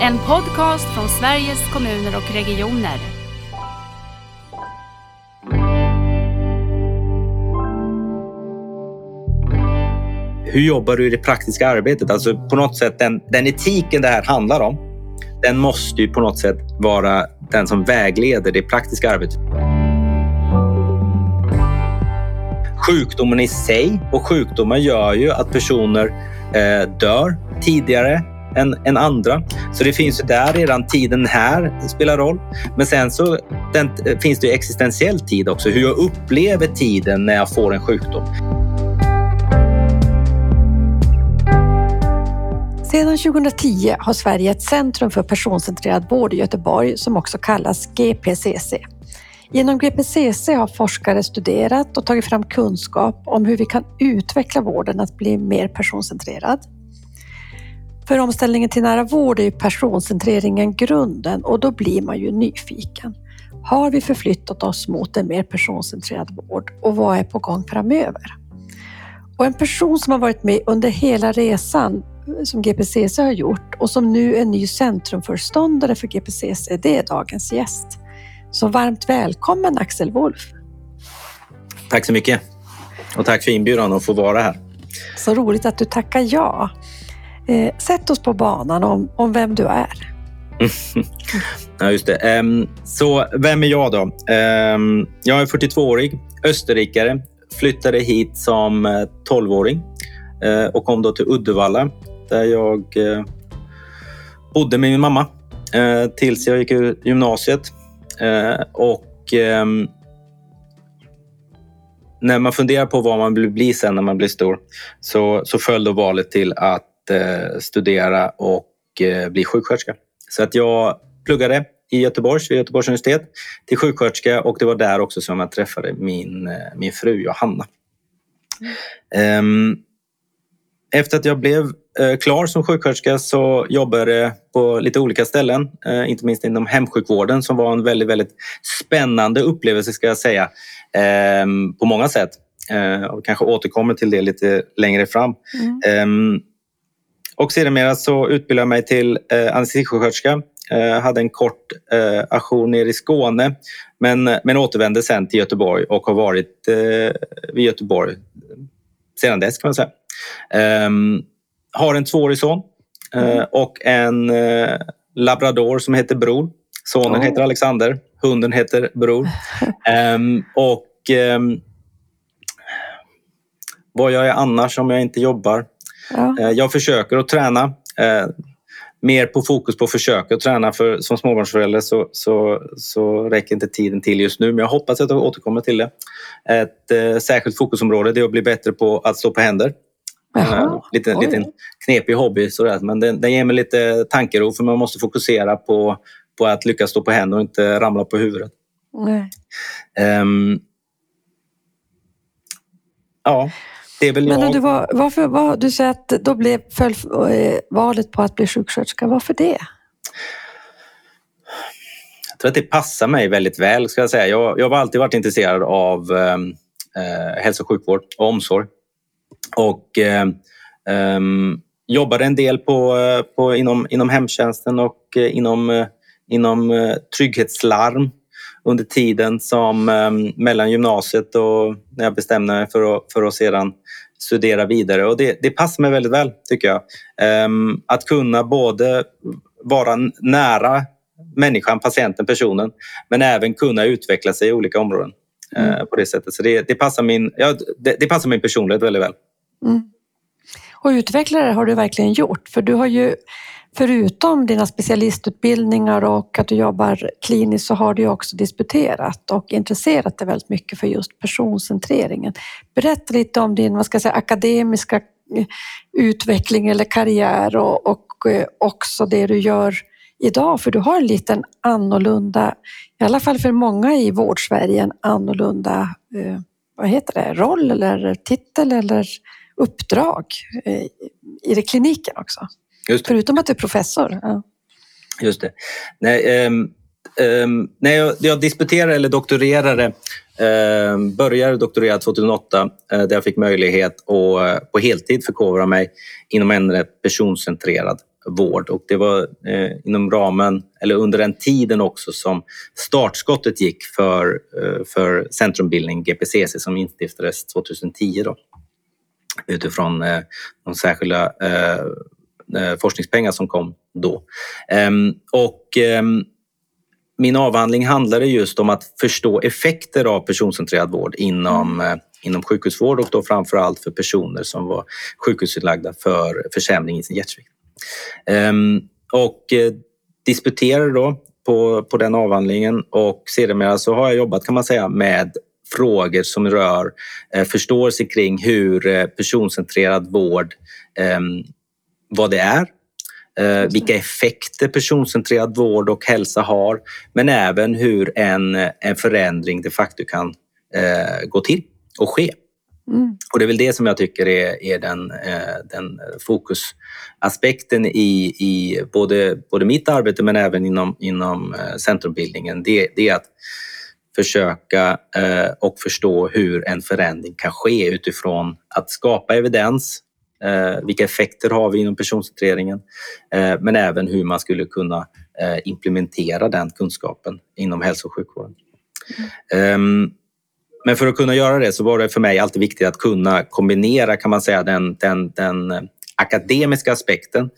En podcast från Sveriges kommuner och regioner. Hur jobbar du i det praktiska arbetet? Alltså på något sätt den, den etiken det här handlar om. Den måste ju på något sätt vara den som vägleder det praktiska arbetet. Sjukdomen i sig och sjukdomar gör ju att personer eh, dör tidigare än, än, andra. Så det finns ju där redan tiden här spelar roll. Men sen så den, eh, finns det ju existentiell tid också. Hur jag upplever tiden när jag får en sjukdom. Sedan 2010 har Sverige ett centrum för personcentrerad vård i Göteborg som också kallas GPCC. Genom GPCC har forskare studerat och tagit fram kunskap om hur vi kan utveckla vården att bli mer personcentrerad. För omställningen till nära vård är ju personcentreringen grunden och då blir man ju nyfiken. Har vi förflyttat oss mot en mer personcentrerad vård och vad är på gång framöver? Och en person som har varit med under hela resan som GPCC har gjort och som nu är ny centrumföreståndare för GPCC, det är dagens gäst. Så varmt välkommen Axel Wolf. Tack så mycket. Och tack för inbjudan att få vara här. Så roligt att du tackar ja. Eh, sätt oss på banan om, om vem du är. ja, just det. Um, så vem är jag då? Um, jag är 42-årig, österrikare, flyttade hit som eh, 12-åring uh, eh, och kom då till Uddevalla där jag uh, bodde med min mamma uh, tills jag gick ur gymnasiet. och um, när man funderar på vad man vill bli sen när man blir stor så, så föll då valet till att studera och eh, bli sjuksköterska. Så att jag pluggade i Göteborg, vid Göteborgs universitet till sjuksköterska och det var där också som jag träffade min, eh, min fru Johanna. Mm. Efter att jag blev klar som sjuksköterska så jobbade jag på lite olika ställen, inte minst inom hemsjukvården som var en väldigt, väldigt spännande upplevelse ska jag säga, ehm, på många sätt. Och kanske återkommer till det lite längre fram. Mm. Och sedermera så utbildade jag mig till eh, anestesisjuksköterska. Eh, hade en kort eh, aktion nere i Skåne men, men återvände sen till Göteborg och har varit eh, vid Göteborg sedan dess kan man säga. Eh, har en tvåårig son eh, mm. och en eh, labrador som heter Bror. Sonen oh. heter Alexander, hunden heter Bror. Ehm, och ehm, vad gör jag annars om jag inte jobbar? Ja. Eh, jag försöker att träna. Eh, mer på fokus på försöka att träna. För som småbarnsförälder så, så, så räcker inte tiden till just nu. Men jag hoppas att jag återkommer till det. Ett eh, särskilt fokusområde är att bli bättre på att stå på händer. Jaha. Lite, lite knepig hobby sådär. men den, den ger mig lite tankero för man måste fokusera på, på att lyckas stå på händer och inte ramla på huvudet. Um, ja, det är väl Men du, var, varför, var, du säger att då blev, föll eh, valet på att bli sjuksköterska. Varför det? Jag tror att det passar mig väldigt väl. Ska jag, säga. Jag, jag har alltid varit intresserad av ehm, eh, hälso och sjukvård och omsorg. Och eh, eh, jobbade en del på, på, inom, inom hemtjänsten och eh, inom, eh, inom trygghetslarm under tiden som ehm, mellan gymnasiet och när jag bestämde mig för att, för att sedan studera vidare. Och det, det passar mig väldigt väl, tycker jag. Um, att kunna både vara nära människan, patienten, personen men även kunna utveckla sig i olika områden eh, mm. på det sättet. Så det, det, passar min, ja, det, det, passar min personlighet väldigt väl. Mm. Och utvecklare har du verkligen gjort, för du har ju förutom dina specialistutbildningar och att du jobbar kliniskt så har du också disputerat och intresserat dig väldigt mycket för just personcentreringen. Berätta lite om din vad ska jag säga, akademiska eh, utveckling eller karriär och, och eh, också det du gör idag, för du har en liten annorlunda, i alla fall för många i vårdsverige, en annorlunda eh, vad heter det, roll eller titel eller uppdrag i det kliniken också. Förutom att du är professor. Ja. Just det. Nej, um, um, när jag, jag disputerade eller doktorerade um, började doktorera 2008 uh, eh, där jag fick möjlighet att uh, på heltid förkovra mig inom ämnet personcentrerad vård och det var eh, inom ramen, eller under den tiden också som startskottet gick för, eh, för Centrumbildning GPCC som instiftades 2010 då, utifrån eh, de särskilda eh, eh, Eh, forskningspengar som kom då. Ehm, och ehm, min avhandling handlade just om att förstå effekter av personcentrerad vård inom, eh, inom sjukhusvård och då framför allt för personer som var sjukhusinlagda för försämring i sin hjärtsvikt. Ehm, och eh, disputerade då på, på den avhandlingen och sedermera så har jag jobbat kan man säga med frågor som rör eh, förståelse kring hur personcentrerad vård, vad det är, eh, vilka effekter personcentrerad vård och hälsa har, men även hur en, en förändring de facto kan eh, gå till och ske. Mm. Och det är väl det som jag tycker är, är den, eh, den fokusaspekten i, i både, både mitt arbete men även inom, inom centrumbildningen. Det, det är att försöka och förstå hur en förändring kan ske utifrån att skapa evidens. Eh, vilka effekter har vi inom personcentreringen? Eh, men även hur man skulle kunna eh, implementera den kunskapen inom hälso och sjukvården. Mm. Men för att kunna göra det så var det för mig alltid viktigt att kunna kombinera kan man säga den, den, den akademiska aspekten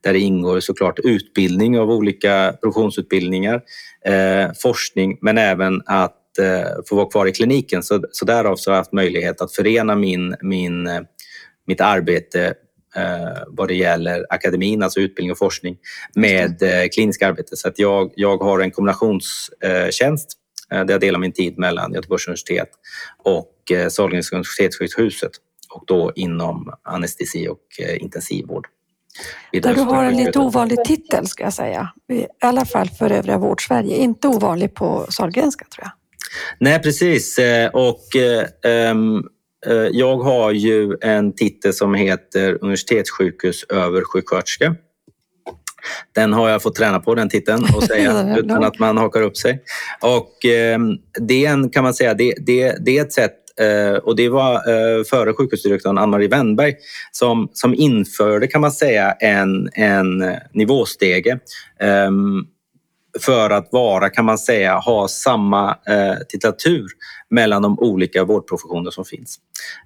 där det ingår såklart utbildning av olika professionsutbildningar, eh, forskning men även att eh, få vara kvar i kliniken. Så, så därav så har jag haft möjlighet att förena min, min, eh, mitt arbete eh, vad det gäller akademin, alltså utbildning och forskning, med eh, klinisk arbete. Så att jag, jag har en kombinationstjänst Eh, där jag delar min tid mellan Göteborgs universitet och eh, Sahlgrenska universitetssjukhuset och då inom anestesi och eh, intensivvård. Där du har en lite ovanlig titel ska jag säga. I alla fall för övriga vårdsverige. Inte ovanlig på Sahlgrenska tror jag. Nej precis och um, jag har ju en titel som heter universitetssjukhus översjuksköterska. Den har jag fått träna på, den titeln, och säga utan att man hakar upp sig. Och eh, det är en, kan man säga, det, det, det är ett sätt eh, och det var eh, före sjukhusdirektören Ann-Marie Wennberg som, som införde, kan man säga, en, en nivåstege ehm, för att vara, kan man säga, ha samma eh, titulatur mellan de olika vårdprofessioner som finns.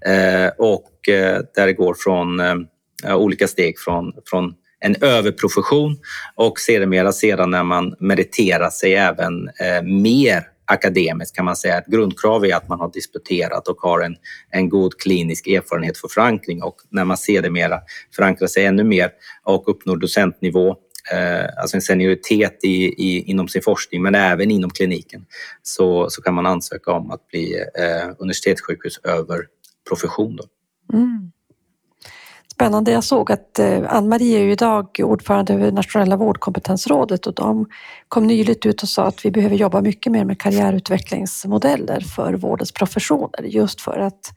Eh, och eh, där det går från eh, olika steg från, från en överprofession och sedermera sedan när man meriterar sig även eh, mer akademiskt kan man säga. Ett grundkrav är att man har disputerat och har en, en god klinisk erfarenhet för förankring och när man sedermera förankrar sig ännu mer och uppnår docentnivå Eh, alltså en senioritet i, i, inom sin forskning men även inom kliniken så, så kan man ansöka om att bli eh, universitetssjukhus över profession. Då. Mm. Spännande. Jag såg att eh, Ann-Marie är ju idag ordförande över Nationella vårdkompetensrådet och de kom nyligt ut och sa att vi behöver jobba mycket mer med karriärutvecklingsmodeller för vårdens professioner just för att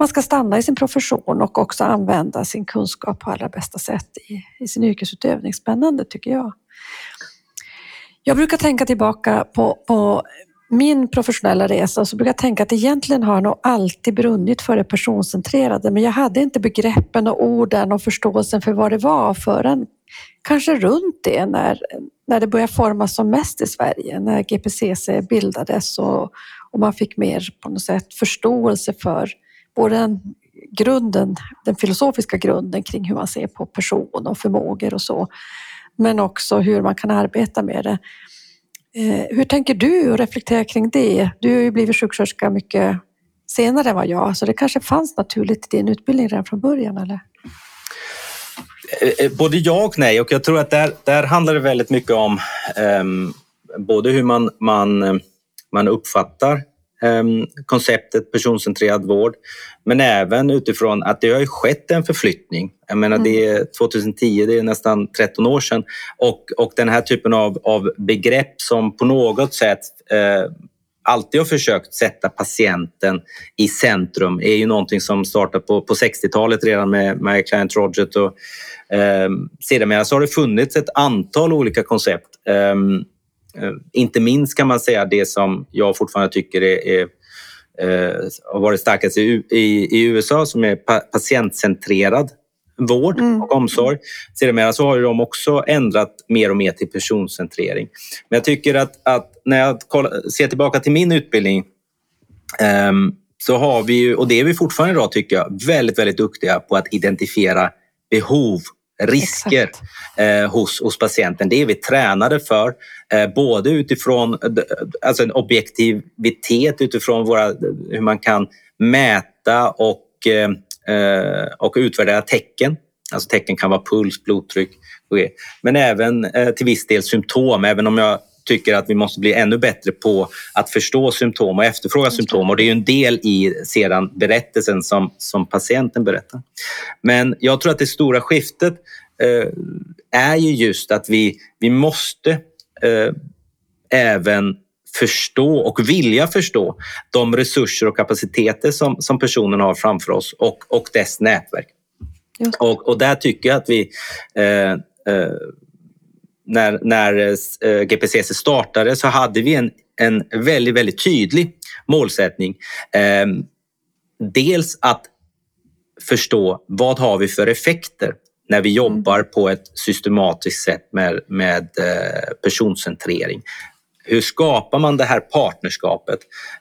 man ska stanna i sin profession och också använda sin kunskap på allra bästa sätt i, i sin yrkesutövning. Spännande tycker jag. Jag brukar tänka tillbaka på, på min professionella resa så brukar jag tänka att egentligen har jag nog alltid brunnit för det personcentrerade men jag hade inte begreppen och orden och förståelsen för vad det var förrän kanske runt det när, när det började formas som mest i Sverige, när GPCC bildades och, och man fick mer på något sätt förståelse för både den grunden, den filosofiska grunden kring hur man ser på person och förmågor och så, men också hur man kan arbeta med det. Eh, hur tänker du och reflekterar kring det? Du har ju blivit sjuksköterska mycket senare än vad jag, så det kanske fanns naturligt i din utbildning redan från början, eller? Eh, eh, både ja och nej och jag tror att där, där handlar det väldigt mycket om um, både hur man, man, man uppfattar konceptet personcentrerad vård men även utifrån att det har skett en förflyttning. Jag menar, mm. det är 2010, det är nästan 13 år sedan. Och, och den här typen av, av begrepp som på något sätt eh, alltid har försökt sätta patienten i centrum är ju någonting som startade på, på 60-talet redan med, med Client Roget. Och, eh, sedermera så har det funnits ett antal olika koncept. Ehm, eh, inte minst kan man säga det som jag fortfarande tycker är, är eh, har varit starkast i, i, i, USA som är pa patientcentrerad vård mm. och omsorg. Sedermera så har de också ändrat mer och mer till personcentrering. Men jag tycker att, att när jag ser tillbaka till min utbildning um, så har vi ju, och det är vi fortfarande idag tycker jag, väldigt, väldigt duktiga på att identifiera behov risker eh, hos, hos patienten. Det är vi tränade för, eh, både utifrån alltså en objektivitet utifrån våra, hur man kan mäta och, eh, eh och utvärdera tecken. Alltså tecken kan vara puls, blodtryck, men även eh, till viss del symptom, även om jag tycker att vi måste bli ännu bättre på att förstå symptom och efterfråga symptom. Och det är en del i sedan berättelsen som, som patienten berättar. Men jag tror att det stora skiftet eh, är ju just att vi, vi måste eh, även förstå och vilja förstå de resurser och kapaciteter som, som personen har framför oss och, och dess nätverk. Och, och där tycker jag att vi eh, eh när, när eh, GPCC startade så hade vi en, en väldigt, väldigt tydlig målsättning. Eh, dels att förstå vad har vi för effekter när vi jobbar mm. på ett systematiskt sätt med, med eh, personcentrering. Hur skapar man det här partnerskapet?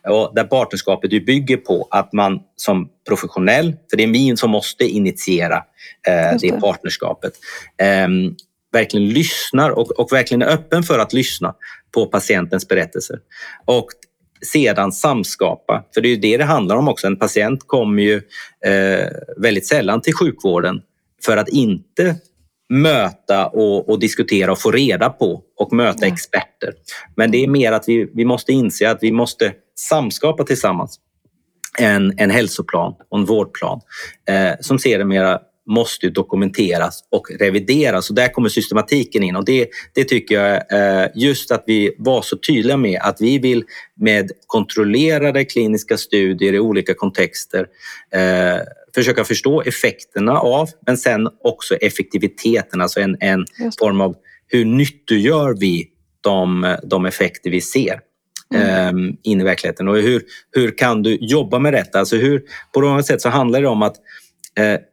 Och där partnerskapet bygger på att man som professionell, för det är vi som måste initiera eh, det. det partnerskapet, eh, verkligen lyssnar och, och verkligen är öppen för att lyssna på patientens berättelser. Och sedan samskapa, för det är ju det det handlar om också. En patient kommer ju eh, väldigt sällan till sjukvården för att inte möta och, och, diskutera och få reda på och möta ja. experter. Men det är mer att vi, vi måste inse att vi måste samskapa tillsammans en, en hälsoplan och en vårdplan eh, som ser det mera måste dokumenteras och revideras. Och där kommer systematiken in och det, det tycker jag eh, just att vi var så tydliga med att vi vill med kontrollerade kliniska studier i olika kontexter eh, försöka förstå effekterna av, men sen också effektiviteten, alltså en, en form av hur nyttiggör vi de, de effekter vi ser mm. um, in i verkligheten och hur, hur kan du jobba med detta? Alltså hur, på något sätt så handlar det om att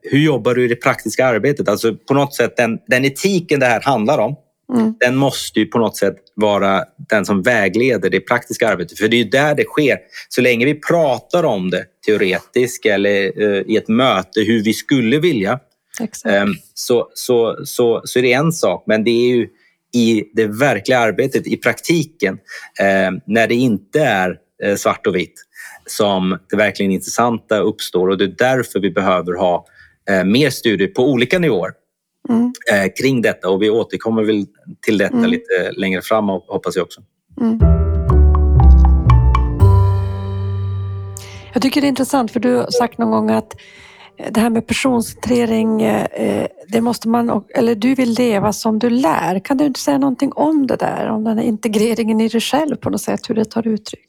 hur jobbar du i det praktiska arbetet? Alltså på något sätt den, den etiken det här handlar om, mm. den måste ju på något sätt vara den som vägleder det praktiska arbetet. För det är ju där det sker. Så länge vi pratar om det teoretiskt eller eh, i ett möte hur vi skulle vilja eh, så, så, så, så är det en sak. Men det är ju i det verkliga arbetet, i praktiken, eh, när det inte är eh, svart och vitt som det verkligen intressanta uppstår och det är därför vi behöver ha eh, mer studier på olika nivåer mm. eh, kring detta och vi återkommer väl till detta mm. lite längre fram hoppas jag också. Mm. Jag tycker det är intressant för du har sagt någon gång att det här med personcentrering, eh, det måste man, eller du vill leva som du lär. Kan du inte säga någonting om det där, om den här integreringen i dig själv på något sätt, hur det tar uttryck?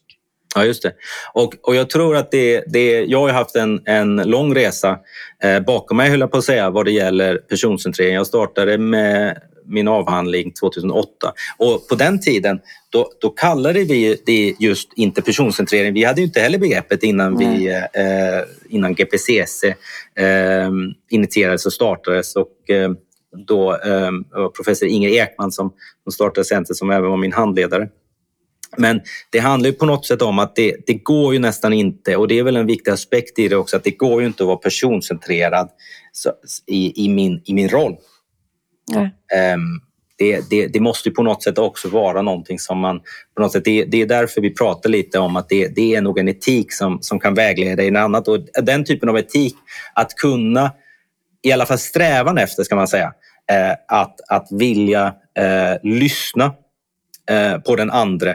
Ja, just det. Och, och jag tror att det, det, jag har haft en, en lång resa eh, bakom mig, höll jag på att säga, vad det gäller personcentrering. Jag startade med min avhandling 2008 och på den tiden då, då kallade vi det just inte personcentrering. Vi hade inte heller begreppet innan, vi, eh, innan GPCC eh, initierades och startades. Och, eh, då eh, professor Inger Ekman som, som startade centret som även var min handledare. Men det handlar ju på något sätt om att det, det går ju nästan inte, och det är väl en viktig aspekt i det också, att det går ju inte att vara personcentrerad i, i, min, i min roll. Um, det, det, det, måste ju på något sätt också vara någonting som man... På något sätt, det, det är därför vi pratar lite om att det, är nog en etik som, som kan vägleda i en annat. Och den typen av etik, att kunna, i alla fall strävan efter, ska man säga, eh, att, att vilja eh, lyssna Eh, på den andra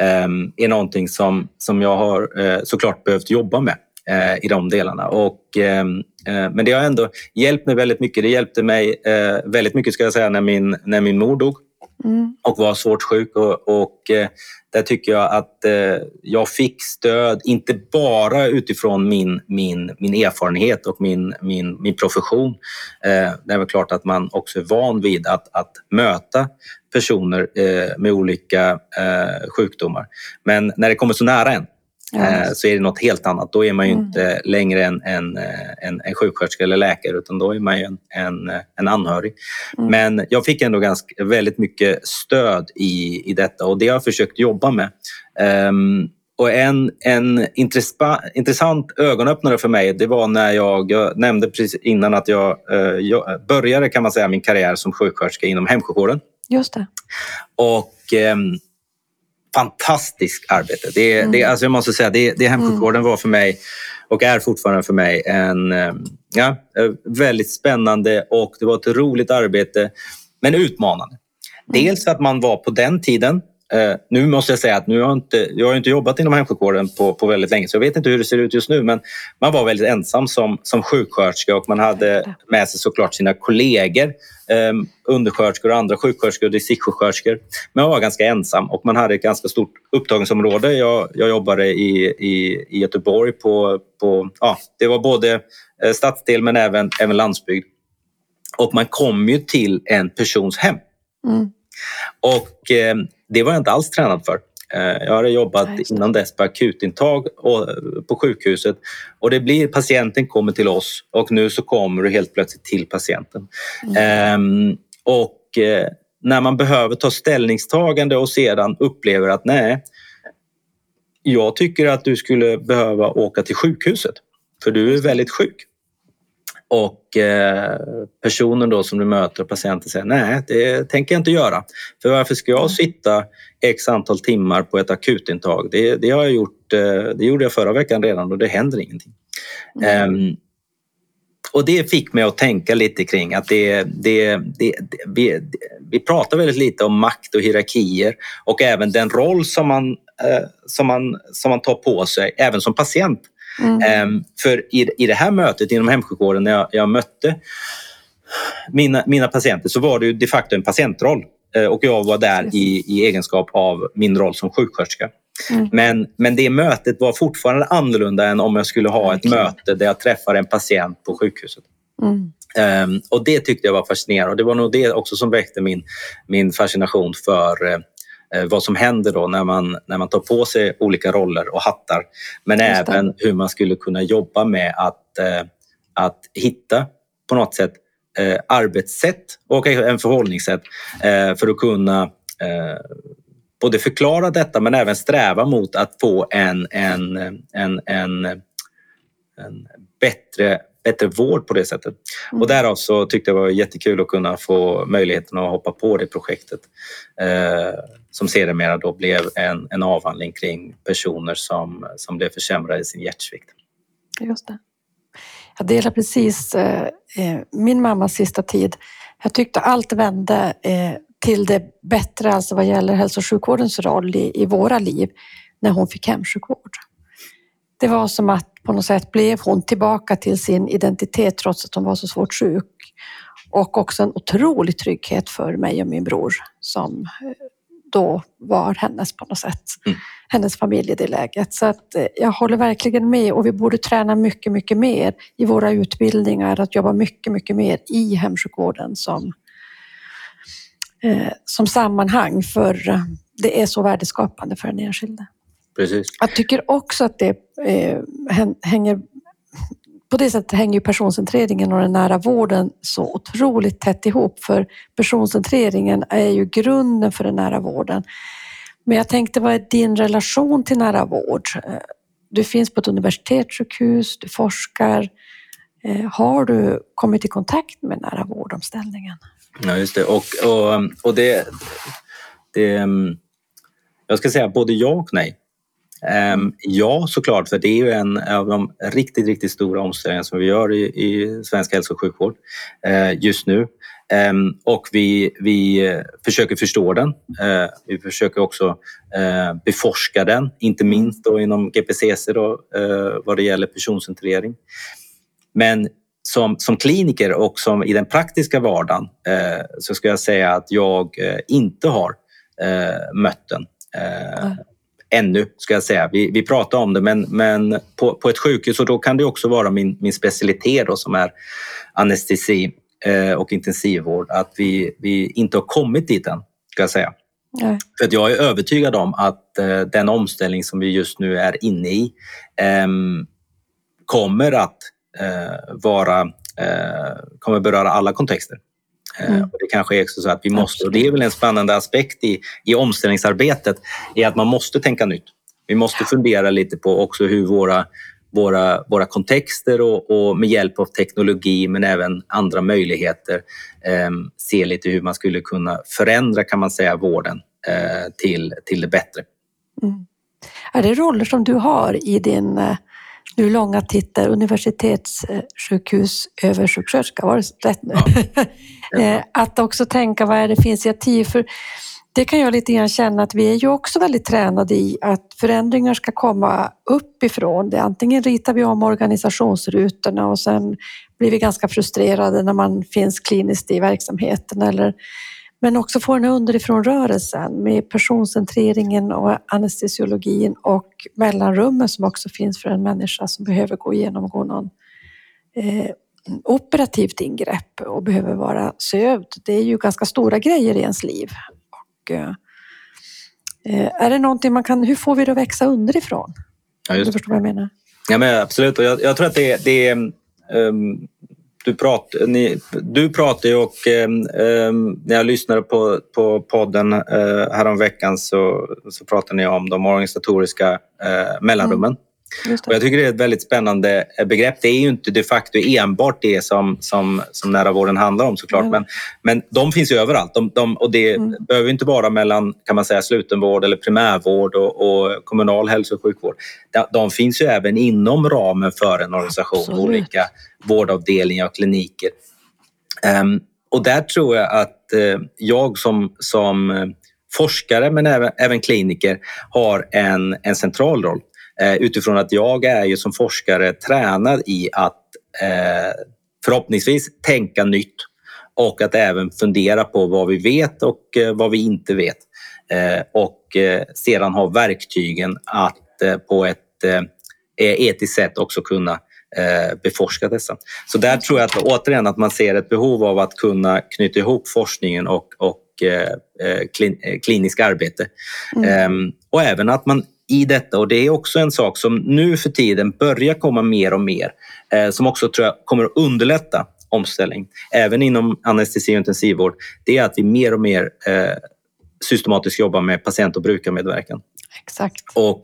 eh, är någonting som, som jag har eh, såklart behövt jobba med eh, i de delarna. Och, ehm, eh, men det har ändå hjälpt mig väldigt mycket. Det hjälpte mig eh, väldigt mycket ska jag säga när min, när min mor dog mm. och var svårt sjuk. Och, och eh, där tycker jag att eh, jag fick stöd, inte bara utifrån min, min, min erfarenhet och min, min, min profession. Eh, det är väl klart att man också är van vid att, att möta personer eh, med olika eh, sjukdomar. Men när det kommer så nära en ja. så är det något helt annat. Då är man ju mm. inte längre en, en, en, en sjuksköterska eller läkare utan då är man ju en, en, en anhörig. Mm. Men jag fick ändå ganska, väldigt mycket stöd i, i detta och det har jag försökt jobba med. Um, och en, en intressant ögonöppnare för mig det var när jag, jag nämnde precis innan att jag, eh, jag, började kan man säga min karriär som sjuksköterska inom hemsjukvården. Just det. Och eh, fantastiskt arbete. Det, mm. det, alltså jag måste säga, det, det hemsjukvården mm. var för mig och är fortfarande för mig en ehm, ja, eh, väldigt spännande och det var ett roligt arbete men utmanande. Mm. Dels för att man var på den tiden Eh, nu måste jag säga att nu har jag, inte, jag har inte jobbat inom hemsjukvården på, på väldigt länge så jag vet inte hur det ser ut just nu men man var väldigt ensam som, som sjuksköterska och man hade med sig såklart sina kollegor eh, undersköterskor och andra sjuksköterskor och distriktssjuksköterskor. Men man var ganska ensam och man hade ett ganska stort upptagningsområde. Jag, jag jobbade i, i, i Göteborg på, på ja, det var både eh, stadsdel men även, även landsbygd. Och man kom ju till en persons hem. Mm. Och eh, det var jag inte alls tränad för. Eh, jag hade jobbat innan dess på akutintag och, på sjukhuset och det blir patienten kommer till oss och nu så kommer du helt plötsligt till patienten. Mm. Ehm, och eh, när man behöver ta ställningstagande och sedan upplever att nej, jag tycker att du skulle behöva åka till sjukhuset för du är väldigt sjuk. Och eh, personen då som du möter, patienten, säger nej, det tänker jag inte göra. För varför ska jag sitta x antal timmar på ett akutintag? Det, det har jag gjort, eh, det gjorde jag förra veckan redan och det händer ingenting. Mm. Um, och det fick mig att tänka lite kring att det, det, det, vi, vi pratar väldigt lite om makt och hierarkier och även den roll som man, eh, som man, som man tar på sig, även som patient. Mm. Um, för i, i det här mötet inom hemsjukvården när jag, jag mötte mina, mina patienter så var det ju de facto en patientroll uh, och jag var där i, i egenskap av min roll som sjuksköterska. Mm. Men, men det mötet var fortfarande annorlunda än om jag skulle ha ett möte där jag träffar en patient på sjukhuset. Mm. Um, och det tyckte jag var fascinerande och det var nog det också som väckte min, min fascination för Eh, vad som händer då när man, när man tar på sig olika roller och hattar. Men även hur man skulle kunna jobba med att, eh, att hitta på något sätt eh, arbetssätt och en förhållningssätt för att kunna både förklara detta men även sträva mot att få en, en, en, en, en bättre bättre vård på det sättet. Mm. Och därav så tyckte jag det var jättekul att kunna få möjligheten att hoppa på det projektet. Eh, som sedermera då blev en, en avhandling kring personer som, som blev försämrade i sin hjärtsvikt. Just det. Jag delar precis eh, eh, min mammas sista tid. Jag tyckte allt vände eh, till det bättre, alltså vad gäller hälso och sjukvårdens roll i, i våra liv, när hon fick hemsjukvård. Det var som att på något sätt blev hon tillbaka till sin identitet trots att hon var så svårt sjuk. Och också en otrolig trygghet för mig och min bror som då var hennes på något sätt, mm. hennes familj i det läget. Så att eh, jag håller verkligen med och vi borde träna mycket, mycket mer i våra utbildningar, att jobba mycket, mycket mer i hemsjukvården som, eh, som sammanhang för eh, det är så värdeskapande för den enskilde. Precis. Jag tycker också att det eh, hänger på det sättet hänger personcentreringen och den nära vården så otroligt tätt ihop för personcentreringen är ju grunden för den nära vården. Men jag tänkte, vad är din relation till nära vård? Du finns på ett universitetssjukhus, du forskar. Eh, har du kommit i kontakt med nära vårdomställningen? Ja, just det. Och, och, och det, det... Jag ska säga både ja och nej. Um, ja, såklart, för det är ju en av de riktigt, riktigt stora omställningar som vi gör i, i svensk hälso och sjukvård uh, just nu. Um, och vi, vi eh, försöker förstå den. Uh, vi försöker också eh, beforska den, inte minst då inom GPCC då, vad det gäller personcentrering. Men som, som kliniker och som i den praktiska vardagen så ska jag säga att jag inte har mött den. Ännu, ska jag säga. Vi, vi pratar om det, men, men på, på ett sjukhus och då kan det också vara min, min specialitet då, som är anestesi eh, och intensivvård, att vi, vi inte har kommit dit än, ska jag säga. Nej. För att jag är övertygad om att eh, den omställning som vi just nu är inne i ehm, kommer att eh, vara, eh, kommer beröra alla kontexter. Eh, Mm. Och det kanske är också så att vi måste, och det är väl en spännande aspekt i, i omställningsarbetet, är att man måste tänka nytt. Vi måste fundera lite på också hur våra, våra, våra kontexter och, och med hjälp av teknologi men även andra möjligheter eh, se lite hur man skulle kunna förändra kan man säga vården eh, till, till det bättre. Mm. Är det roller som du har i din eh, nu långa titel universitetssjukhusöversjuksköterska? Var det rätt nu? Eh, att också tänka vad är det för initiativ? För det kan jag lite grann känna att vi är ju också väldigt tränade i att förändringar ska komma uppifrån. Det antingen ritar vi om organisationsrutorna och sen blir vi ganska frustrerade när man finns kliniskt i verksamheten eller men också få den underifrån rörelsen med personcentreringen och anestesiologin och mellanrummen som också finns för en människa som behöver gå igenom gå någon eh, operativt ingrepp och behöver vara sövd. Det är ju ganska stora grejer i ens liv. Och, eh, är det någonting man kan, hur får vi det att växa underifrån? Ja, Du just. förstår vad jag menar? Ja, men absolut, och jag, jag tror att det, det är... ehm, du, prat, ni, du pratar ju och eh, när jag lyssnade på, på podden eh, häromveckan så, så pratade ni om de organisatoriska eh, mellanrummen. Mm. Och jag tycker det är ett väldigt spännande eh, begrepp. Det är ju inte de facto enbart det som, som, som nära vården handlar om såklart. Mm. Men, men de finns ju överallt. De, de, och det Mm. behöver inte vara mellan kan man säga, slutenvård eller primärvård och, och kommunal hälso och sjukvård. De, de finns ju även inom ramen för en organisation, Absolut. olika vårdavdelningar och kliniker. Ehm, och där tror jag att eh, jag som, som eh, forskare men även, även kliniker har en, en central roll. Eh, utifrån att jag är ju som forskare tränad i att eh, förhoppningsvis tänka nytt och att även fundera på vad vi vet och eh, vad vi inte vet. Och sedan ha verktygen att på ett etiskt sätt också kunna beforska dessa. Så där tror jag att återigen att man ser ett behov av att kunna knyta ihop forskningen och, och klin, klinisk arbete. Mm. Ehm, och även att man i detta, och det är också en sak som nu för tiden börjar komma mer och mer, eh, som också tror jag kommer att underlätta omställning, även inom anestesi och intensivvård, det är att vi mer och mer eh, systematiskt jobbar med patient och brukarmedverkan. Exakt. Och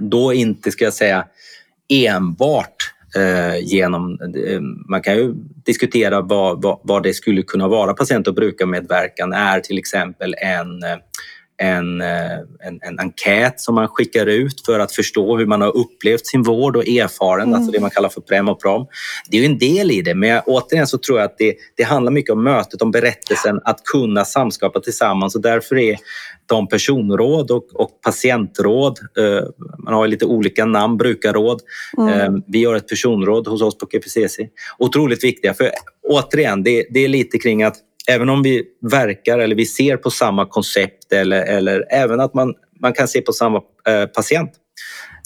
då inte, ska jag säga, enbart eh, genom... Eh, man kan ju diskutera vad, vad, vad det skulle kunna vara. Patient och brukarmedverkan är till exempel en, eh, en, eh, en, en enkät som man skickar ut för att förstå hur man har upplevt sin vård och erfaren, Mm. alltså det man kallar för prem och prom. Det är ju en del i det, men jag- återigen så tror jag att det, det handlar mycket om mötet, om berättelsen, att kunna samskapa tillsammans och därför är de personråd och, och patientråd, eh, man har lite olika namn, brukarråd. Mm. Eh, vi har ett personråd hos oss på KPCC. Otroligt viktiga, för återigen, det, det är lite kring att även om vi verkar eller vi ser på samma koncept eller, eller även att man, man kan se på samma eh, patient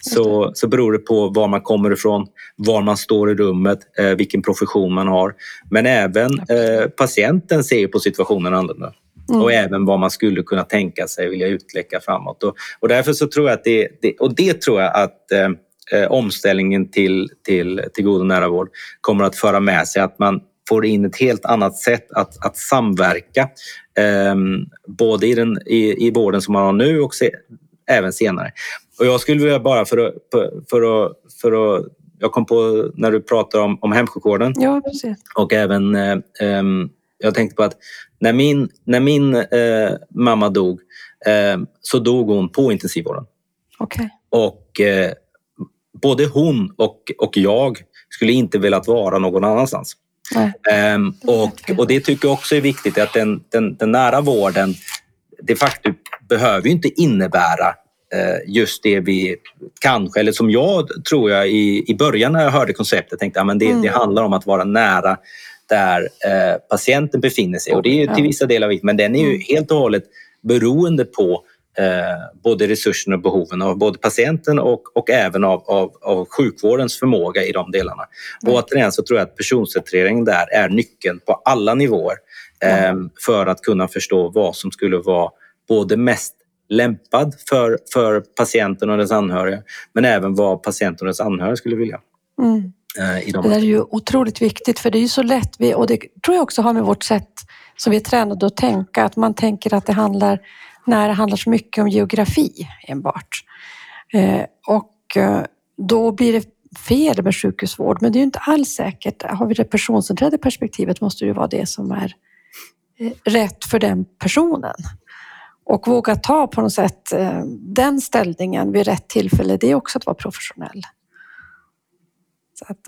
så, så beror det på var man kommer ifrån, var man står i rummet, eh, vilken profession man har. Men även eh, patienten ser på situationen annorlunda. Mm. Och även vad man skulle kunna tänka sig vilja utläcka framåt. Och, och därför så tror jag att det, det, och det tror jag att eh, eh, omställningen till, till, till god och nära vård kommer att föra med sig att man får in ett helt annat sätt att, att samverka. Eh, både i, den, i, i vården som man har nu och se, även senare. Och jag skulle vilja bara för att, för att, för att jag kom på när du pratar om, om hemsjukvården Ja, precis. och även eh, ehm, jag tänkte på att när min, när min eh, mamma dog eh, så dog hon på intensivvården. Okej. Och eh, både hon och, och jag skulle inte velat vara någon annanstans. Ehm, och, och det tycker jag också är viktigt att den, den, den nära vården de facto behöver ju inte innebära eh, just det vi kanske, eller som jag tror jag i, i början när jag hörde konceptet tänkte att det, Mm. det handlar om att vara nära där eh, patienten befinner sig. Och det är ju till Ja. vissa delar viktigt, men den är ju Mm. helt och hållet beroende på eh, både resurserna och behoven av både patienten och, och även av, av, av sjukvårdens förmåga i de delarna. Och Mm. återigen så tror jag att personcentrering där är nyckeln på alla nivåer eh, för att kunna förstå vad som skulle vara både mest lämpad för, för patienten och dess anhöriga men även vad patienten och dess anhöriga skulle vilja. Mm. Eh, de det är ju otroligt viktigt för det är ju så lätt, vi, och det tror jag också har med vårt sätt som vi är tränade att tänka, att man tänker att det handlar, när det handlar så mycket om geografi enbart. Eh, och eh, då blir det fel med sjukhusvård, men det är ju inte alls säkert. Har vi det personcentrerade perspektivet måste det ju vara det som är eh, rätt för den personen. Och våga ta på något sätt den ställningen vid rätt tillfälle, det är också att vara professionell. Att,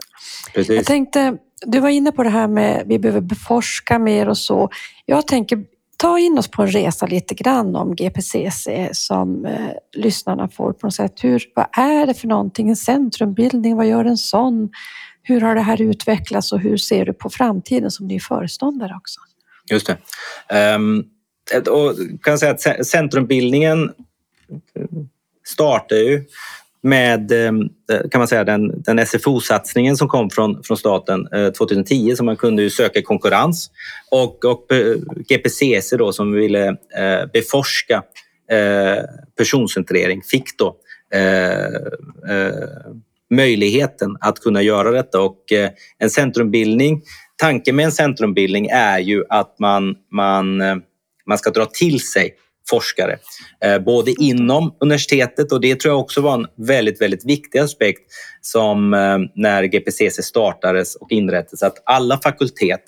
jag tänkte, du var inne på det här med vi behöver beforska mer och så. Jag tänker ta in oss på en resa lite grann om GPCC som eh, lyssnarna får på något sätt. Hur, vad är det för någonting? En centrumbildning, vad gör en sån? Hur har det här utvecklats och hur ser du på framtiden som ny föreståndare också? Just det. Um, och kan säga att centrumbildningen startar ju med ehm, eh, kan man säga, den, den SFO-satsningen som kom från, från staten eh, 2010 så man kunde ju söka konkurrens. Och, och eh, GPCC då som ville eh, beforska eh, personcentrering fick då eh, eh, möjligheten att kunna göra detta. Och en centrumbildning tanken med en centrumbildning är ju att man, man, man ska dra till sig forskare. Eh, både inom universitetet och det tror jag också var en väldigt, väldigt viktig aspekt som eh, när GPCC startades och inrättades att alla fakultet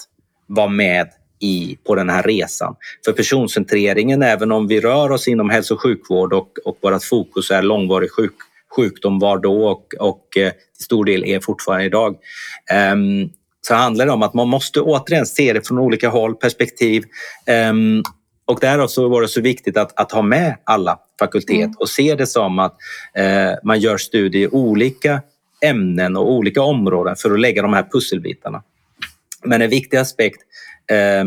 var med i, på den här resan. För personcentreringen, även om vi rör oss inom hälso och sjukvård och, och vårt fokus är långvarig sjuk, sjukdom var då och, och eh, till stor del är fortfarande idag. Um, så handlar det om att man måste återigen se det från olika håll, perspektiv. Um, och därav så var det så viktigt att, att ha med alla fakultet mm. och se det som att eh, man gör studier i olika ämnen och olika områden för att lägga de här pusselbitarna. Men en viktig aspekt eh,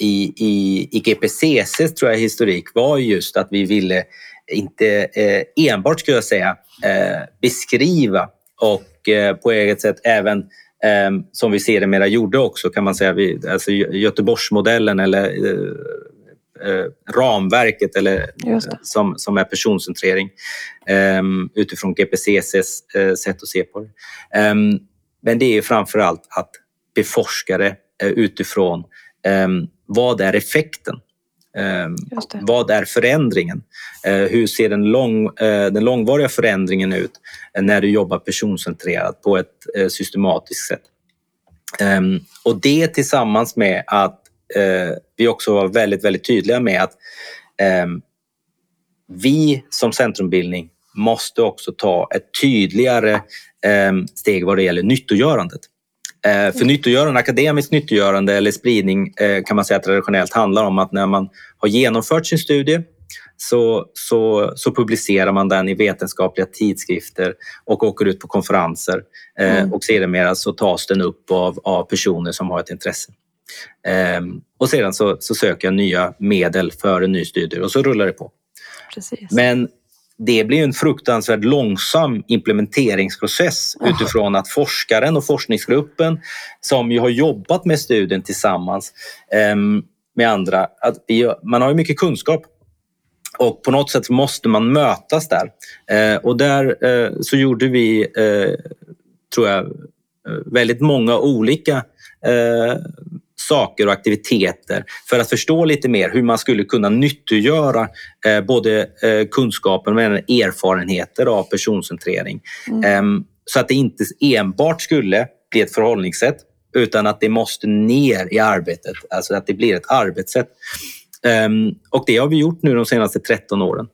i, i, i GPCCs tror jag, historik var just att vi ville inte eh, enbart, skulle jag säga, eh, beskriva och eh, på eget sätt även eh, som vi ser det mera gjorde också kan man säga, vi, alltså Göteborgsmodellen eller eh, ramverket eller, som, som är personcentrering eh, utifrån GPCCs eh, sätt att se på det. Ehm, men det är framför allt att beforska det eh, utifrån ehm, vad är effekten? Ehm, vad är förändringen? Eh, hur ser den, lång, eh, den långvariga förändringen ut när du jobbar personcentrerat på ett systematiskt sätt? och det tillsammans med att eh, vi också var väldigt, väldigt tydliga med att eh, vi som centrumbildning måste också ta ett tydligare eh, steg vad det gäller nyttogörandet. Eh, för nyttogörande, akademiskt nyttogörande eller spridning eh, kan man säga traditionellt handlar om att när man har genomfört sin studie så, så, så publicerar man den i vetenskapliga tidskrifter och åker ut på konferenser. Eh, mm. Och sedermera så tas den upp av, av personer som har ett intresse. Ehm, och sedan så, så, söker jag nya medel för en ny studie och så rullar det på. Precis. Men det blir en fruktansvärt långsam implementeringsprocess oh. utifrån att forskaren och forskningsgruppen som ju har jobbat med studien tillsammans um, med andra, att man har ju mycket kunskap och på något sätt måste man mötas där. Uh, och där uh, så gjorde vi, uh, tror jag, väldigt många olika saker och aktiviteter för att förstå lite mer hur man skulle kunna nyttiggöra eh, både eh, kunskapen men erfarenheter av personcentrering. Mm. Eh, så att det inte enbart skulle bli ett förhållningssätt utan att det måste ner i arbetet, alltså att det blir ett arbetssätt. Um, och det har vi gjort nu de senaste 13 åren.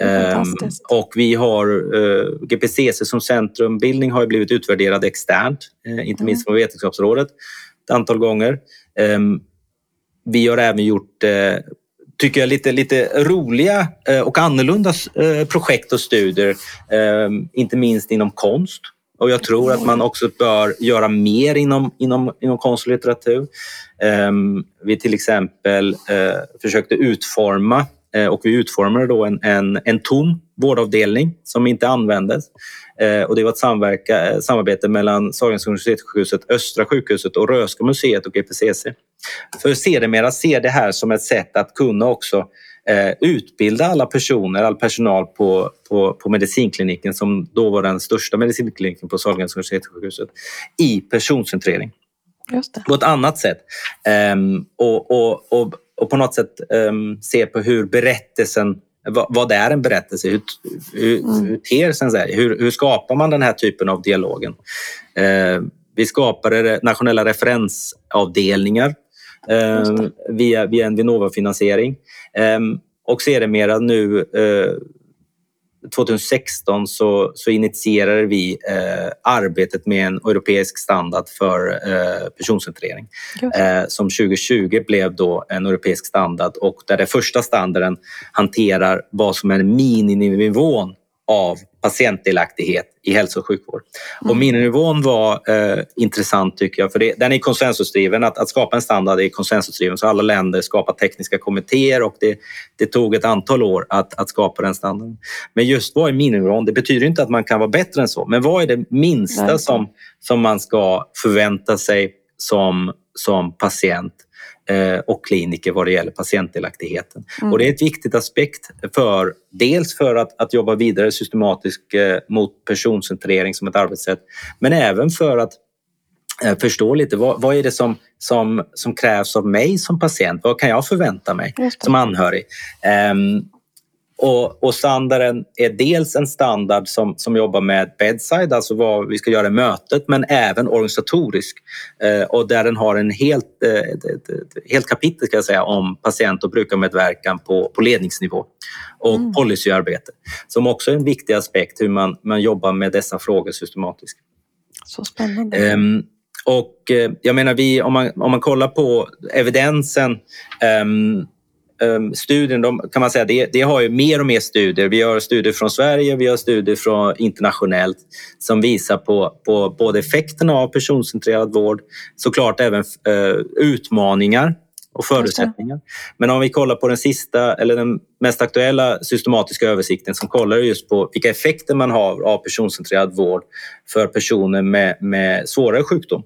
Um, och vi har uh, eh, GPCC som centrumbildning har blivit utvärderad externt, uh, inte minst mm. från Vetenskapsrådet ett antal gånger. Ehm, vi har även gjort eh, tycker jag, lite, lite roliga eh, och annorlunda eh, projekt och studier, ehm, inte minst inom konst. Och jag tror att man också bör göra mer inom, inom, inom konst och litteratur. Ehm, vi till exempel försökte utforma och vi utformade då en, en, en tom vårdavdelning som inte användes. Eh, och det var ett samverka, eh, samarbete mellan Sahlgrenska universitetssjukhuset, Östra sjukhuset och Röhsska museet och GPCC. För sedermera ser det här som ett sätt att kunna också eh, utbilda alla personer, all personal på, på, på medicinkliniken som då var den största medicinkliniken på Sahlgrenska universitetssjukhuset i personcentrering. På ett annat sätt. Um, och, och, och, och, på något sätt um, se på hur berättelsen vad, är en berättelse? Hur, hur, mm. hur ter sig hur, hur skapar man den här typen av dialogen? Uh, vi skapade nationella referensavdelningar uh, via, via en Vinnova-finansiering. Um, och sedermera nu uh, 2016 så, så initierade vi eh, arbetet med en europeisk standard för eh, personcentrering eh, som 2020 blev då en europeisk standard och där den första standarden hanterar vad som är miniminivån av patientdelaktighet i hälso och sjukvård. Mm. Och miniminivån var eh, intressant tycker jag, för det, den är konsensusdriven. Att, att skapa en standard är konsensusdriven, så alla länder skapar tekniska kommittéer och det, det tog ett antal år att, att skapa den standarden. Men just vad är miniminivån? Det betyder inte att man kan vara bättre än så, men vad är det minsta som, som man ska förvänta sig som, som patient och kliniker vad det gäller patientdelaktigheten. Mm. Och det är ett viktigt aspekt för dels för att, att jobba vidare systematiskt eh, mot personcentrering som ett arbetssätt men även för att eh, förstå lite vad, vad är det som, som, som krävs av mig som patient? Vad kan jag förvänta mig som anhörig? Um, och, och, standarden är dels en standard som, som jobbar med bedside, alltså vad vi ska göra i mötet, men även organisatorisk. Eh, och där den har en helt, eh, helt kapitel ska jag säga, om patient och brukarmedverkan på, på ledningsnivå och mm. policyarbete. Som också är en viktig aspekt hur man, man jobbar med dessa frågor systematiskt. Så spännande. Um, och eh, jag menar, vi, om, man, om man kollar på evidensen um, studien, de, kan man säga, det, det, har ju mer och mer studier. Vi har studier från Sverige, vi har studier från internationellt som visar på, på både effekterna av personcentrerad vård, såklart även uh, utmaningar och förutsättningar. Men om vi kollar på den sista eller den mest aktuella systematiska översikten som kollar just på vilka effekter man har av personcentrerad vård för personer med, med svårare sjukdom.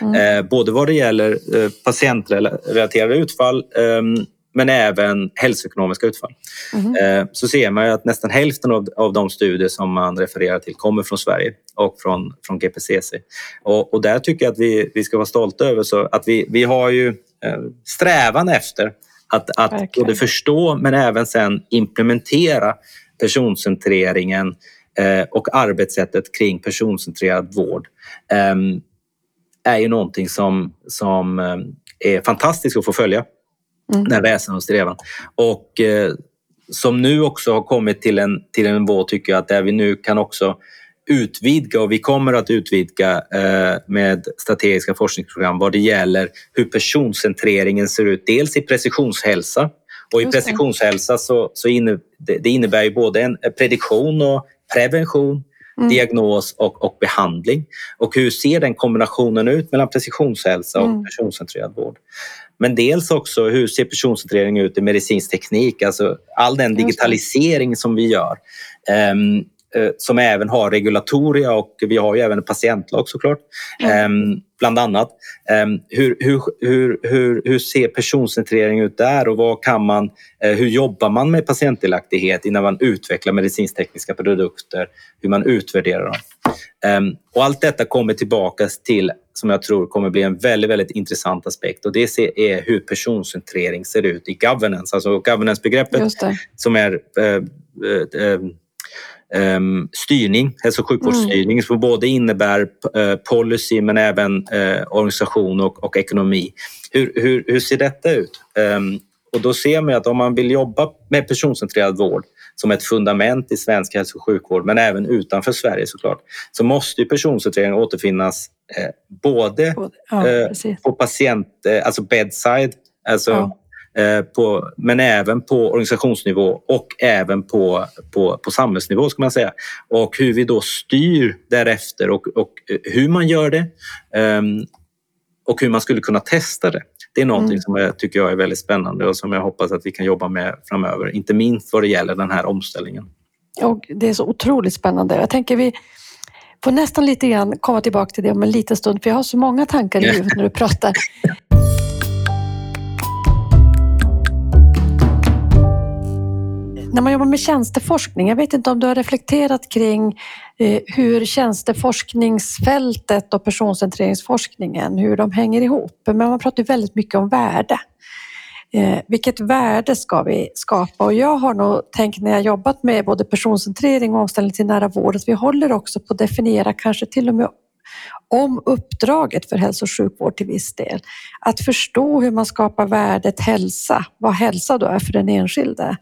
Mm. Eh, både vad det gäller eh, patientrelaterade utfall eh, men även hälsoekonomiska utfall. Mm. Så ser man att nästan hälften av, av de studier som man refererar till kommer från Sverige och från, från GPCC. Och, och där tycker jag att vi, vi ska vara stolta över så att vi, vi har ju eh, strävan efter att, att både förstå men även sen implementera personcentreringen eh, och arbetssättet kring personcentrerad vård ehm, är ju någonting som, som är fantastiskt att få följa mm. den väsen och strävan. Och eh, som nu också har kommit till en, till en nivå tycker jag att där vi nu kan också utvidga och vi kommer att utvidga eh, med strategiska forskningsprogram vad det gäller hur personcentreringen ser ut. Dels i precisionshälsa och i precisionshälsa så, så inne, det, det innebär ju både en prediktion och prevention Mm. diagnos och, och, behandling. Och hur ser den kombinationen ut mellan precisionshälsa och mm. personcentrerad vård? Men dels också hur ser personcentrering ut i medicinsk teknik, alltså all den digitalisering som vi gör. Um, som även har regulatoria och vi har ju även en patientlag såklart, mm. bland annat. Ehm, hur, hur, hur, hur, hur ser personcentrering ut där och vad kan man, eh, hur jobbar man med patientdelaktighet innan man utvecklar medicintekniska produkter, hur man utvärderar dem. Ehm, och allt detta kommer tillbaka till, som jag tror kommer bli en väldigt, väldigt intressant aspekt och det är hur personcentrering ser ut i governance. Alltså governance-begreppet som är äh, äh, um, styrning, hälso och sjukvårdsstyrning mm. som både innebär uh, policy men även uh, organisation och, och ekonomi. Hur, hur, hur, ser detta ut? Um, och då ser man att om man vill jobba med personcentrerad vård som ett fundament i svensk hälso och sjukvård, men även utanför Sverige såklart, så måste ju personcentrering återfinnas eh, både, ja, eh, på patient, eh, alltså bedside, alltså ja. Eh, på, men även på organisationsnivå och även på, på, på samhällsnivå ska man säga. Och hur vi då styr därefter och, och hur man gör det um, och hur man skulle kunna testa det. Det är någonting mm. som jag tycker jag är väldigt spännande och som jag hoppas att vi kan jobba med framöver. Inte minst vad det gäller den här omställningen. Och det är så otroligt spännande. Jag tänker vi får nästan lite grann komma tillbaka till det om en liten stund, för jag har så många tankar i huvudet när du pratar. När man jobbar med tjänsteforskning, jag vet inte om du har reflekterat kring eh, hur tjänsteforskningsfältet och personcentreringsforskningen, hur de hänger ihop. Men man pratar väldigt mycket om värde. Eh, vilket värde ska vi skapa? Och jag har nog tänkt när jag jobbat med både personcentrering och omställning till nära vård att vi håller också på att definiera kanske till och med om uppdraget för hälso och sjukvård till viss del. Att förstå hur man skapar värdet hälsa, vad hälsa då är för den enskilde.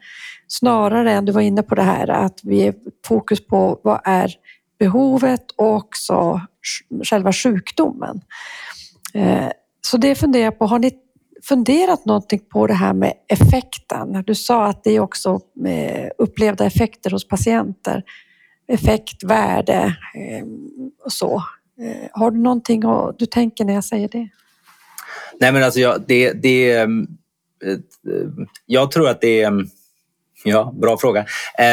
Snarare än, du var inne på det här, att vi är fokus på vad är behovet och också själva sjukdomen. Eh, så det funderar jag på, har ni funderat någonting på det här med effekten? Du sa att det är också upplevda effekter hos patienter. Effekt, värde eh, och så. Eh, har du någonting du tänker när jag säger det? Nej men alltså jag, det, det, jag tror att det är Ja, bra fråga.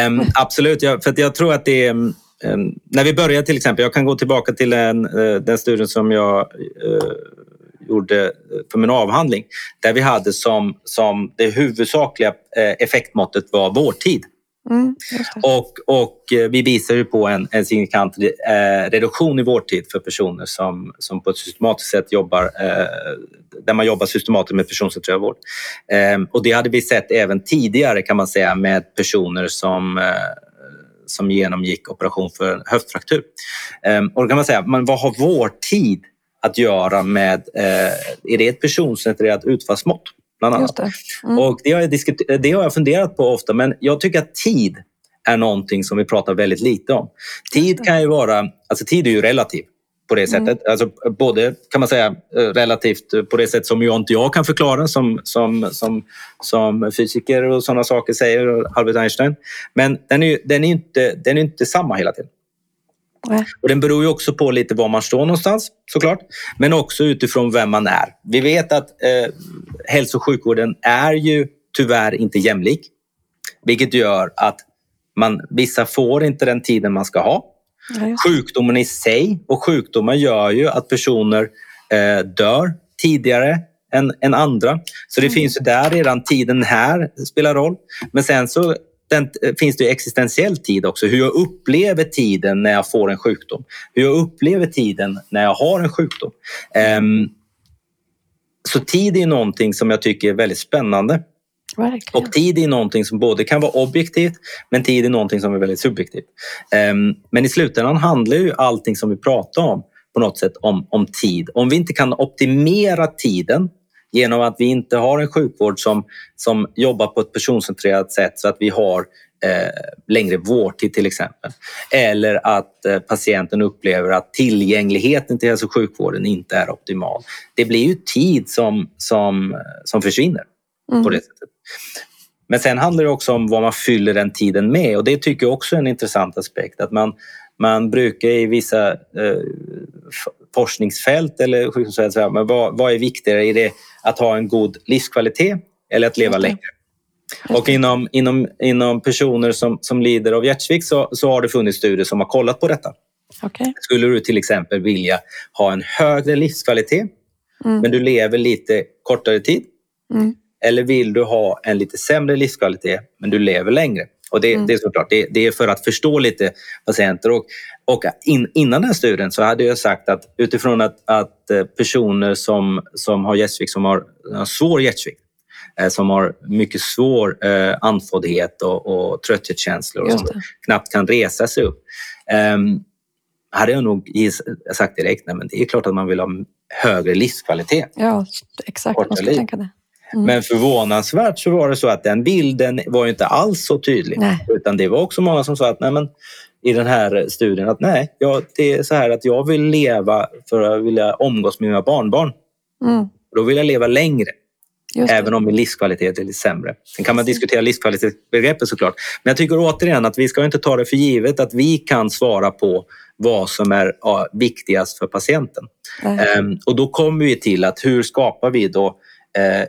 Um, absolut, ja, för jag tror att det är... Um, när vi börjar till exempel, jag kan gå tillbaka till en, uh, den studien som jag uh, gjorde för min avhandling där vi hade som, som det huvudsakliga effektmåttet var vårdtid. Mm, och, och eh, vi visar ju på en, en signifikant eh, reduktion i vårdtid för personer som, som på ett systematiskt sätt jobbar, eh, där man jobbar systematiskt med personcentrerad vård. Eh, och det hade vi sett även tidigare kan man säga med personer som eh, som genomgick operation för höftfraktur. Eh, och då kan man säga, men vad har vårdtid att göra med, eh, är det ett personcentrerat utfallsmått? Bland annat. Det. Mm. Och det har, jag det har jag funderat på ofta, men jag tycker att tid är någonting som vi pratar väldigt lite om. Tid kan ju vara, alltså tid är ju relativ på det mm. sättet. Mm. Alltså, både kan man säga eh, relativt på det sätt som jag inte jag kan förklara som, som, som, som fysiker och sådana saker säger, Albert Einstein. Men den är, den är, inte, den är inte samma hela tiden. Och den beror ju också på lite var man står någonstans såklart, men också utifrån vem man är. Vi vet att eh, hälso och sjukvården är ju tyvärr inte jämlik, vilket gör att man, vissa får inte den tiden man ska ha. Ja, Sjukdomen i sig och sjukdomar gör ju att personer eh, dör tidigare än, än andra. Så det mm. finns ju där redan tiden här spelar roll. Men sen så den, eh, finns det existentiell tid också. Hur jag upplever tiden när jag får en sjukdom. Hur jag upplever tiden när jag har en sjukdom. Um, så tid är någonting som jag tycker är väldigt spännande. Verkligen. Och tid är någonting som både kan vara objektivt men tid är någonting som är väldigt subjektivt. Um, men i slutändan handlar ju allting som vi pratar om på något sätt om, om tid. Om vi inte kan optimera tiden genom att vi inte har en sjukvård som, som jobbar på ett personcentrerat sätt så att vi har eh, längre vårdtid till exempel. Eller att eh, patienten upplever att tillgängligheten till hälso och sjukvården inte är optimal. Det blir ju tid som, som, som försvinner mm. på det sättet. Men sen handlar det också om vad man fyller den tiden med och det tycker jag också är en intressant aspekt. Att man, man brukar i vissa eh, forskningsfält eller sjukdomsfält men vad, vad är viktigare? Är det att ha en god livskvalitet eller att leva längre? Och inom, inom, inom personer som, som lider av hjärtsvikt så, så har det funnits studier som har kollat på detta. Okay. Skulle du till exempel vilja ha en högre livskvalitet mm. men du lever lite kortare tid? Mm. Eller vill du ha en lite sämre livskvalitet men du lever längre? Och det, mm. det är såklart, det, det, är för att förstå lite patienter. Och, och in, innan den studien så hade jag sagt att utifrån att, att eh, personer som, som har hjärtsvikt, som har, har svår hjärtsvikt, eh, som har mycket svår eh, andfåddhet och, och trötthetskänslor och som knappt kan resa sig upp. Um, hade jag nog sagt direkt, nej men det är klart att man vill ha högre livskvalitet. Ja, exakt. Man ska tänka det. Mm. Men förvånansvärt så var det så att den bilden var inte alls så tydlig. Nej. Utan det var också många som sa att nej men, i den här studien att nej, ja, det är så här att jag vill leva för att vilja umgås med mina barnbarn. Mm. Då vill jag leva längre. Även om min livskvalitet är lite sämre. Sen kan man diskutera livskvalitetsbegreppet såklart. Men jag tycker återigen att vi ska inte ta det för givet att vi kan svara på vad som är viktigast för patienten. Um, och då kommer vi till att hur skapar vi då eh,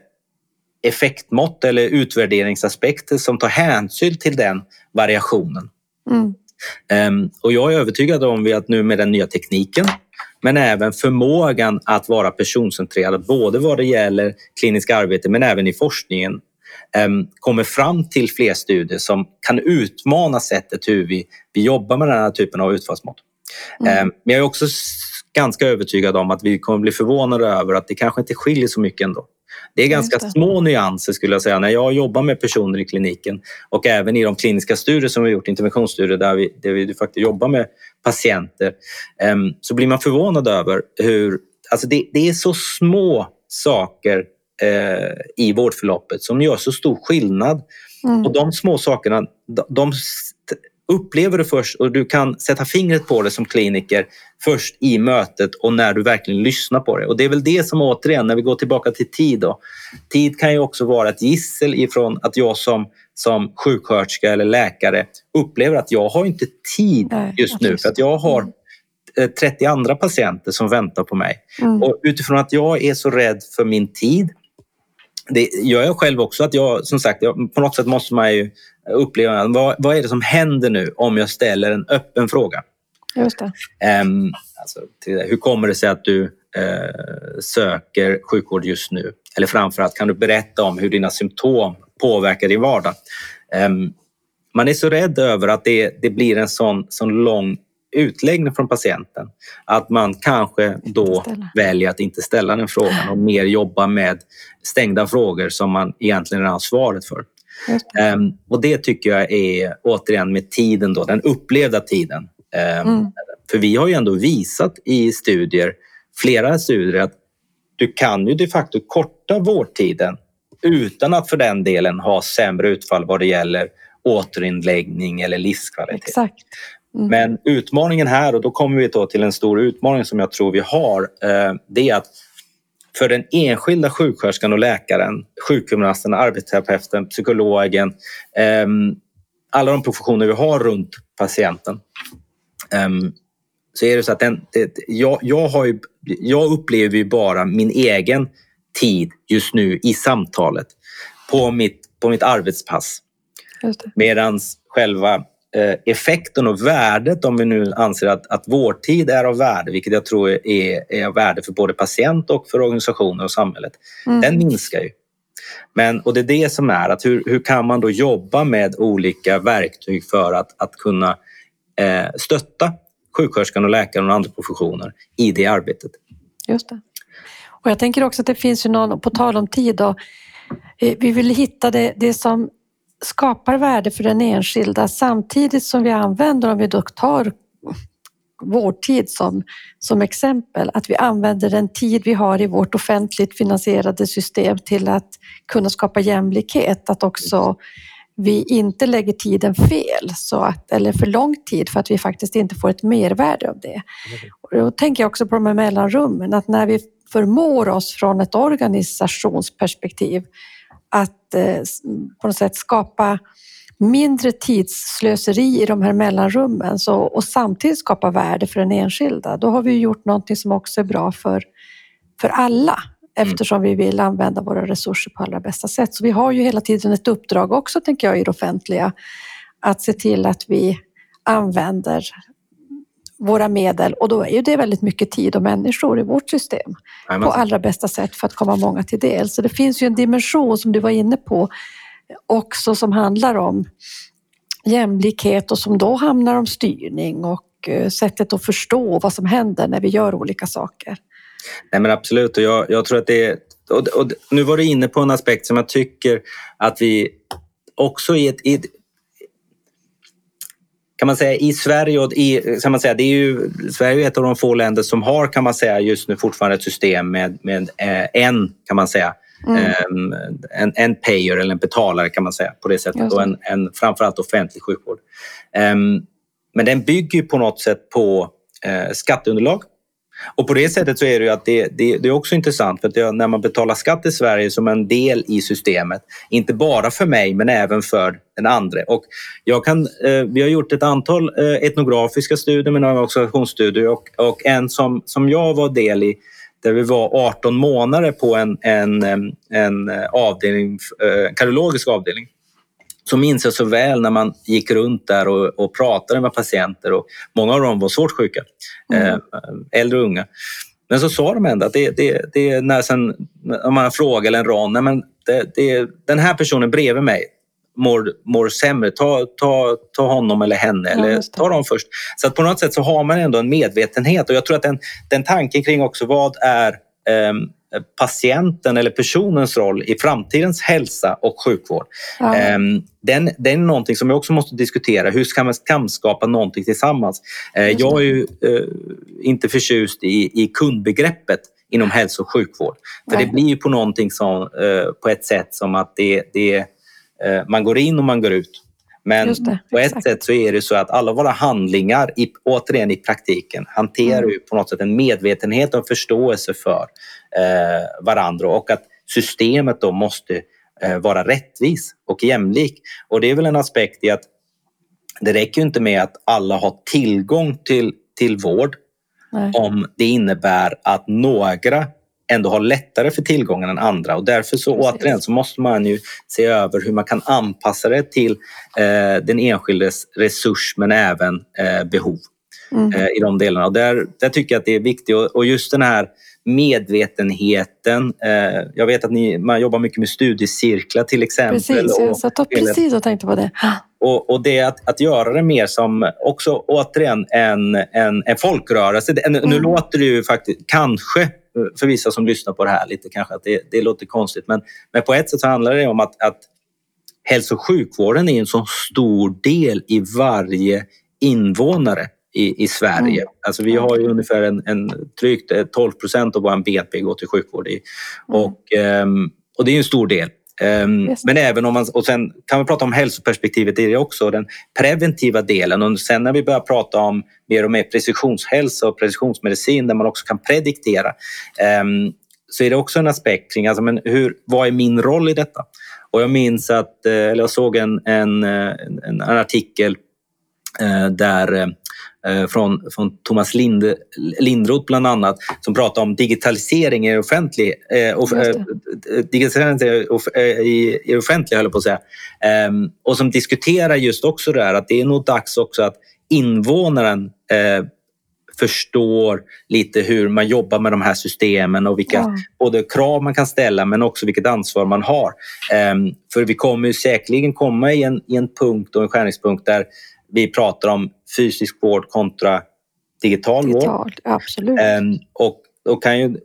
effektmått eller utvärderingsaspekter som tar hänsyn till den variationen. Mm. Um, och jag är övertygad om att nu med den nya tekniken men även förmågan att vara personcentrerad både vad det gäller kliniskt arbete men även i forskningen um, kommer fram till fler studier som kan utmana sättet hur vi, vi jobbar med den här typen av utfallsmått. Mm. Um, men jag är också ganska övertygad om att vi kommer bli förvånade över att det kanske inte skiljer så mycket ändå. Det är ganska små nyanser skulle jag säga när jag jobbar med personer i kliniken och även i de kliniska studier som vi gjort, interventionsstudier där vi, där vi faktiskt jobbar med patienter, um, så blir man förvånad över hur, alltså det, det är så små saker uh, i vårdförloppet som gör så stor skillnad. Mm. Och de små sakerna, de, de upplever du först och du kan sätta fingret på det som kliniker först i mötet och när du verkligen lyssnar på det. Och det är väl det som återigen, när vi går tillbaka till tid då. Tid kan ju också vara ett gissel ifrån att jag som, som sjuksköterska eller läkare upplever att jag har inte tid just nu för att jag har 30 mm. andra patienter som väntar på mig. Mm. Och utifrån att jag är så rädd för min tid det gör jag själv också. att jag, som sagt, jag, På något sätt måste man ju uppleva vad, vad är det som händer nu om jag ställer en öppen fråga. Just. Um, alltså, hur kommer det sig att du uh, söker sjukvård just nu? Eller framförallt, kan du berätta om hur dina symptom påverkar din vardag? Um, man är så rädd över att det, det blir en sån, sån lång utläggning från patienten att man kanske då väljer att inte ställa den frågan och mer jobba med stängda frågor som man egentligen har svaret för. Um, och det tycker jag är återigen med tiden, då, den upplevda tiden. Um, mm. För vi har ju ändå visat i studier, flera studier, att du kan ju de facto korta vårdtiden utan att för den delen ha sämre utfall vad det gäller återinläggning eller livskvalitet. Exakt. Mm. Men utmaningen här, och då kommer vi då till en stor utmaning som jag tror vi har, eh, det är att för den enskilda sjuksköterskan och läkaren, sjukgymnasten, arbetsterapeuten, psykologen, eh, alla de professioner vi har runt patienten eh, så är det så att den, det, jag, jag, har ju, jag upplever ju bara min egen tid just nu i samtalet på mitt, på mitt arbetspass. Medan själva effekten och värdet, om vi nu anser att, att vårdtid är av värde, vilket jag tror är, är av värde för både patient och för organisationer och samhället, mm. den minskar ju. Men, och det är det som är att hur, hur kan man då jobba med olika verktyg för att, att kunna eh, stötta sjuksköterskan och läkaren och andra professioner i det arbetet. Just det. Och jag tänker också att det finns ju någon, på tal om tid, då, eh, vi vill hitta det, det som skapar värde för den enskilda samtidigt som vi använder, om vi då tar vårdtid som, som exempel, att vi använder den tid vi har i vårt offentligt finansierade system till att kunna skapa jämlikhet, att också vi inte lägger tiden fel så att, eller för lång tid för att vi faktiskt inte får ett mervärde av det. Och då tänker jag också på de här mellanrummen, att när vi förmår oss från ett organisationsperspektiv att eh, på något sätt skapa mindre tidsslöseri i de här mellanrummen så, och samtidigt skapa värde för den enskilda. Då har vi gjort någonting som också är bra för, för alla mm. eftersom vi vill använda våra resurser på allra bästa sätt. Så vi har ju hela tiden ett uppdrag också, tänker jag, i det offentliga att se till att vi använder våra medel och då är ju det väldigt mycket tid och människor i vårt system på allra bästa sätt för att komma många till del. Så det finns ju en dimension som du var inne på också som handlar om jämlikhet och som då hamnar om styrning och eh, sättet att förstå vad som händer när vi gör olika saker. Nej men absolut och jag, jag tror att det är och, och, nu var du inne på en aspekt som jag tycker att vi också i ett, i ett kan man säga i Sverige och i, kan man säga, det är ju, Sverige är ett av de få länder som har kan man säga just nu fortfarande ett system med, med eh, en kan man säga mm. Ehm, en, en payer eller en betalare kan man säga på det sättet och en, en framförallt offentlig sjukvård. Um, men den bygger på något sätt på uh, skatteunderlag och på det sättet så är det ju att det, det, det är också intressant för att det, när man betalar skatt i Sverige som en del i systemet, inte bara för mig men även för den andra. Och jag kan, eh, vi har gjort ett antal eh, etnografiska studier men också organisationsstudier och, och en som, som jag var del i där vi var 18 månader på en, en, eh, en eh, avdelning, en eh, kardiologisk avdelning så minns jag så väl när man gick runt där och, och pratade med patienter och många av dem var svårt sjuka, mm. eh, äldre och unga. Men så sa de ändå att det, det, det är när sen, om man frågar eller en ron, nej men det, det, den här personen bredvid mig mår, mår sämre, ta, ta, ta honom eller henne ja, eller ta dem först. Så att på något sätt så har man ändå en medvetenhet och jag tror att den, den tanken kring också vad är eh, patienten eller personens roll i framtidens hälsa och sjukvård. Ja. Ehm, den, den är någonting som vi också måste diskutera. Hur ska man samskapa någonting tillsammans? Eh, jag är ju eh, inte förtjust i, i kundbegreppet inom hälso och sjukvård. För det blir ju på någonting som, eh, på ett sätt som att det, det, man går in och man går ut. Men det, på ett sätt så är det så att alla våra handlingar, i, återigen i praktiken, hanterar mm. på något sätt en medvetenhet och förståelse för eh, varandra och att systemet då måste eh, vara rättvis och jämlik. Och det är väl en aspekt i att det räcker inte med att alla har tillgång till, till vård Nej. om det innebär att några ändå har lättare för tillgången än andra och därför så Precis. återigen så måste man ju se över hur man kan anpassa det till eh, den enskildes resurs men även eh, behov mm. eh, i de delarna. Och där, där tycker jag att det är viktigt och, och just den här medvetenheten. Eh, jag vet att ni, man jobbar mycket med studiecirklar till exempel. Precis, jag satt precis och tänkte på det. Och, och det att, att göra det mer som också återigen en, en, en folkrörelse. Nu mm. låter det ju faktiskt kanske för vissa som lyssnar på det här lite kanske att det, det låter konstigt men, men på ett sätt så handlar det om att, att hälso och sjukvården är en så stor del i varje invånare i, i Sverige. Mm. Alltså vi har ju ungefär en, en drygt 12 procent av vår BNP går till sjukvård. I, mm. och, um, och det är en stor del. Um, men även om man, och sen kan vi prata om hälsoperspektivet i det också, den preventiva delen. Och sen när vi börjar prata om mer och mer precisionshälsa och precisionsmedicin där man också kan prediktera um, så är det också en aspekt kring alltså, men hur, vad är min roll i detta? Och jag minns att, eh, eller jag såg en, en, en, en artikel eh, där Eh, från, från Thomas Lind, Lindroth bland annat som pratar om digitalisering i offentlig, eh, off, eh, digitalisering i, i offentliga, höll på att säga. Eh, och som diskuterar just också det här att det är nog dags också att invånaren eh, förstår lite hur man jobbar med de här systemen och vilka ja. både krav man kan ställa men också vilket ansvar man har. Um, för vi kommer säkerligen komma i en, i en punkt och en skärningspunkt där vi pratar om fysisk vård kontra digital, digital vård. Absolut. Um, och då kan ju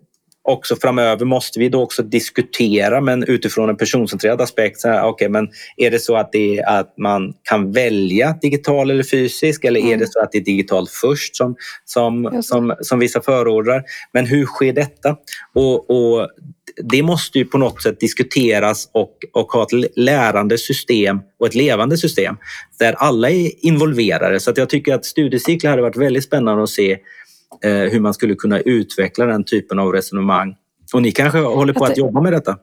också framöver måste vi då också diskutera, men utifrån en personcentrerad aspekt. Så här, okay, men är det så att, det är att man kan välja digital eller fysisk eller mm. är det så att det är digitalt först som, som, som, som vissa förordar? Men hur sker detta? Och, och det måste ju på något sätt diskuteras och, och ha ett lärande system och ett levande system där alla är involverade. Så att jag tycker att studiecyklar hade varit väldigt spännande att se eh, hur man skulle kunna utveckla den typen av resonemang. Och ni kanske håller på att jobba med detta?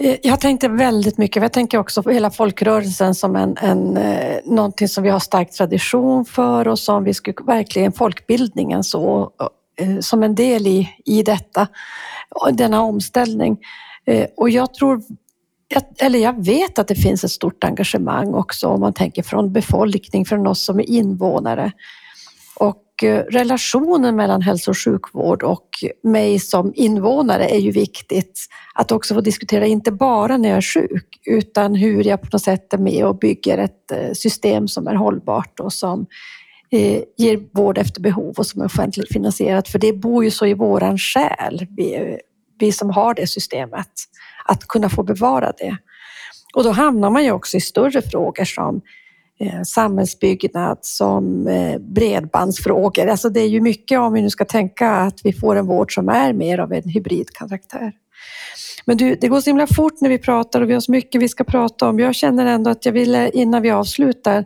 Eh, jag tänkte väldigt mycket, jag tänker också på hela folkrörelsen som en, en, eh, någonting som vi har stark tradition för och som vi skulle verkligen folkbildningen så, eh, som en del i, i detta, denna omställning. Eh, och jag tror eller jag vet att det finns ett stort engagemang också om man tänker från befolkning, från oss som är invånare. Och eh, relationen mellan hälso och sjukvård och mig som invånare är ju viktigt. Att också få diskutera, inte bara när jag är sjuk, utan hur jag på något sätt är med och bygger ett eh, system som är hållbart och som eh, ger vård efter behov och som är offentligt finansierat. För det bor ju så i våran själ, vi, vi som har det systemet, att kunna få bevara det. Och då hamnar man ju också i större frågor som eh, samhällsbyggnad, som eh, bredbandsfrågor. Alltså det är ju mycket om vi nu ska tänka att vi får en vård som är mer av en hybridkaraktär. Men du, det går så himla fort när vi pratar och vi har så mycket vi ska prata om. Jag känner ändå att jag vill eh, innan vi avslutar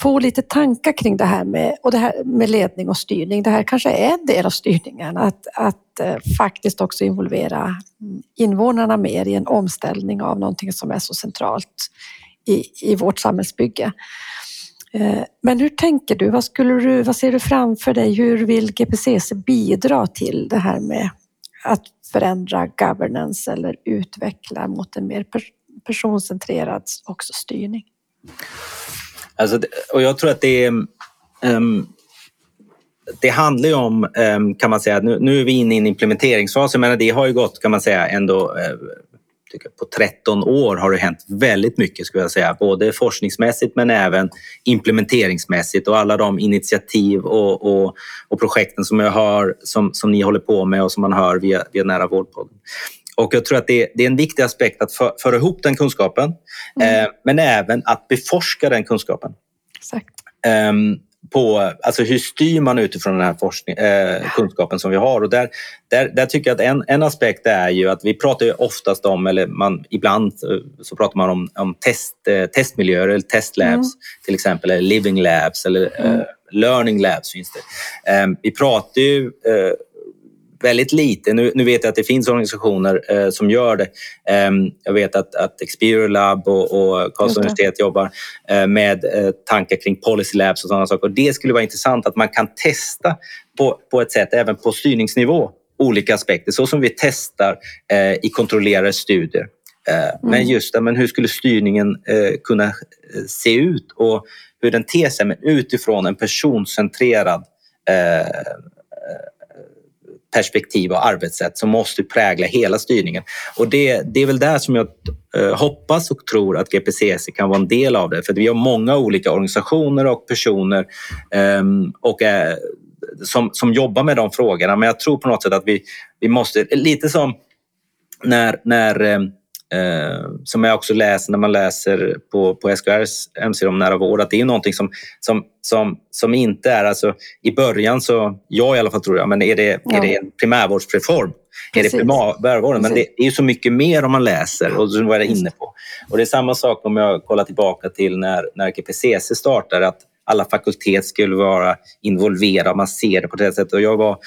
få lite tankar kring det här med, och det här med ledning och styrning. Det här kanske är en del av styrningen, att, att eh, faktiskt också involvera mm, invånarna mer i en omställning av någonting som är så centralt i, i vårt samhällsbygge. Eh, men hur tänker du? Vad, skulle du? vad ser du framför dig? Hur vill GPCC bidra till det här med att förändra governance eller utveckla mot en mer personcentrerad också styrning? Alltså, och jag tror att det är um, det handlar ju om, um, kan man säga, nu, nu är vi inne i en implementeringsfas. Jag menar, det har ju gått, kan man säga, ändå uh, på 13 år har det hänt väldigt mycket, skulle jag säga. Både forskningsmässigt men även implementeringsmässigt och alla de initiativ och, och, och projekten som jag hör, som, som ni håller på med och som man hör via, via Nära vårdpodden. Och jag tror att det, det är en viktig aspekt att för, föra ihop den kunskapen, mm. eh, men även att beforska den kunskapen. Exakt. Um, på alltså hur styr man utifrån den här forskning, eh, kunskapen som vi har. Och där, där, där tycker jag att en, en aspekt är ju att vi pratar ju oftast om, eller man, ibland så pratar man om, om test, eh, testmiljöer eller testlabs mm. till exempel, eller living labs eller mm. eh, learning labs finns det. Eh, vi pratar ju eh, väldigt lite. Nu, nu, vet jag att det finns organisationer eh, som gör det. Eh, jag vet att, att Experior Lab och, och Karlstads universitet jobbar eh, med eh, tankar kring policy labs och sådana saker. Och det skulle vara intressant att man kan testa på, på ett sätt, även på styrningsnivå, olika aspekter. Så som vi testar eh, i kontrollerade studier. Eh, mm. Men just det, men hur skulle styrningen kunna se ut och hur den ter sig men utifrån en personcentrerad perspektiv och arbetssätt som måste prägla hela styrningen. Och det, det är väl där som jag eh, hoppas och tror att GPCC kan vara en del av det. För vi har många olika organisationer och personer ehm, och, eh, som, som jobbar med de frågorna. Men jag tror på något sätt att vi, vi måste, lite som när, när ehm, Eh, som jag också läser när man läser på, på SKRs hemsida om nära vård, att det är någonting som, som, som, som inte är... Alltså, I början så, jag i alla fall tror jag, men är det, ja. är det en primärvårdsreform? Precis. Är det primärvården? Men det, är så mycket mer om man läser och som var jag inne på. Och det är samma sak om jag kollar tillbaka till när, när GPCC startade, att alla fakultet skulle vara involverade. Man ser det på det sättet. Och jag var,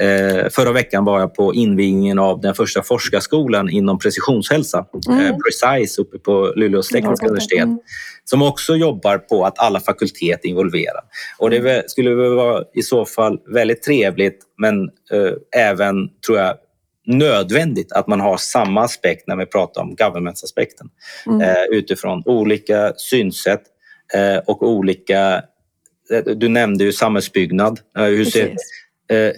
eh, förra veckan var jag på invigningen av den första forskarskolan inom precisionshälsa, mm. eh, Precise uppe på Luleås tekniska universitet, mm. som också jobbar på att alla fakultet är involverade. Och det mm. skulle vara i så fall väldigt trevligt, men eh, även, tror jag, nödvändigt att man har samma aspekt när vi pratar om governance-aspekten mm. eh, utifrån olika synsätt Eh, och olika... Eh, du nämnde ju samhällsbyggnad. Eh, hur ser,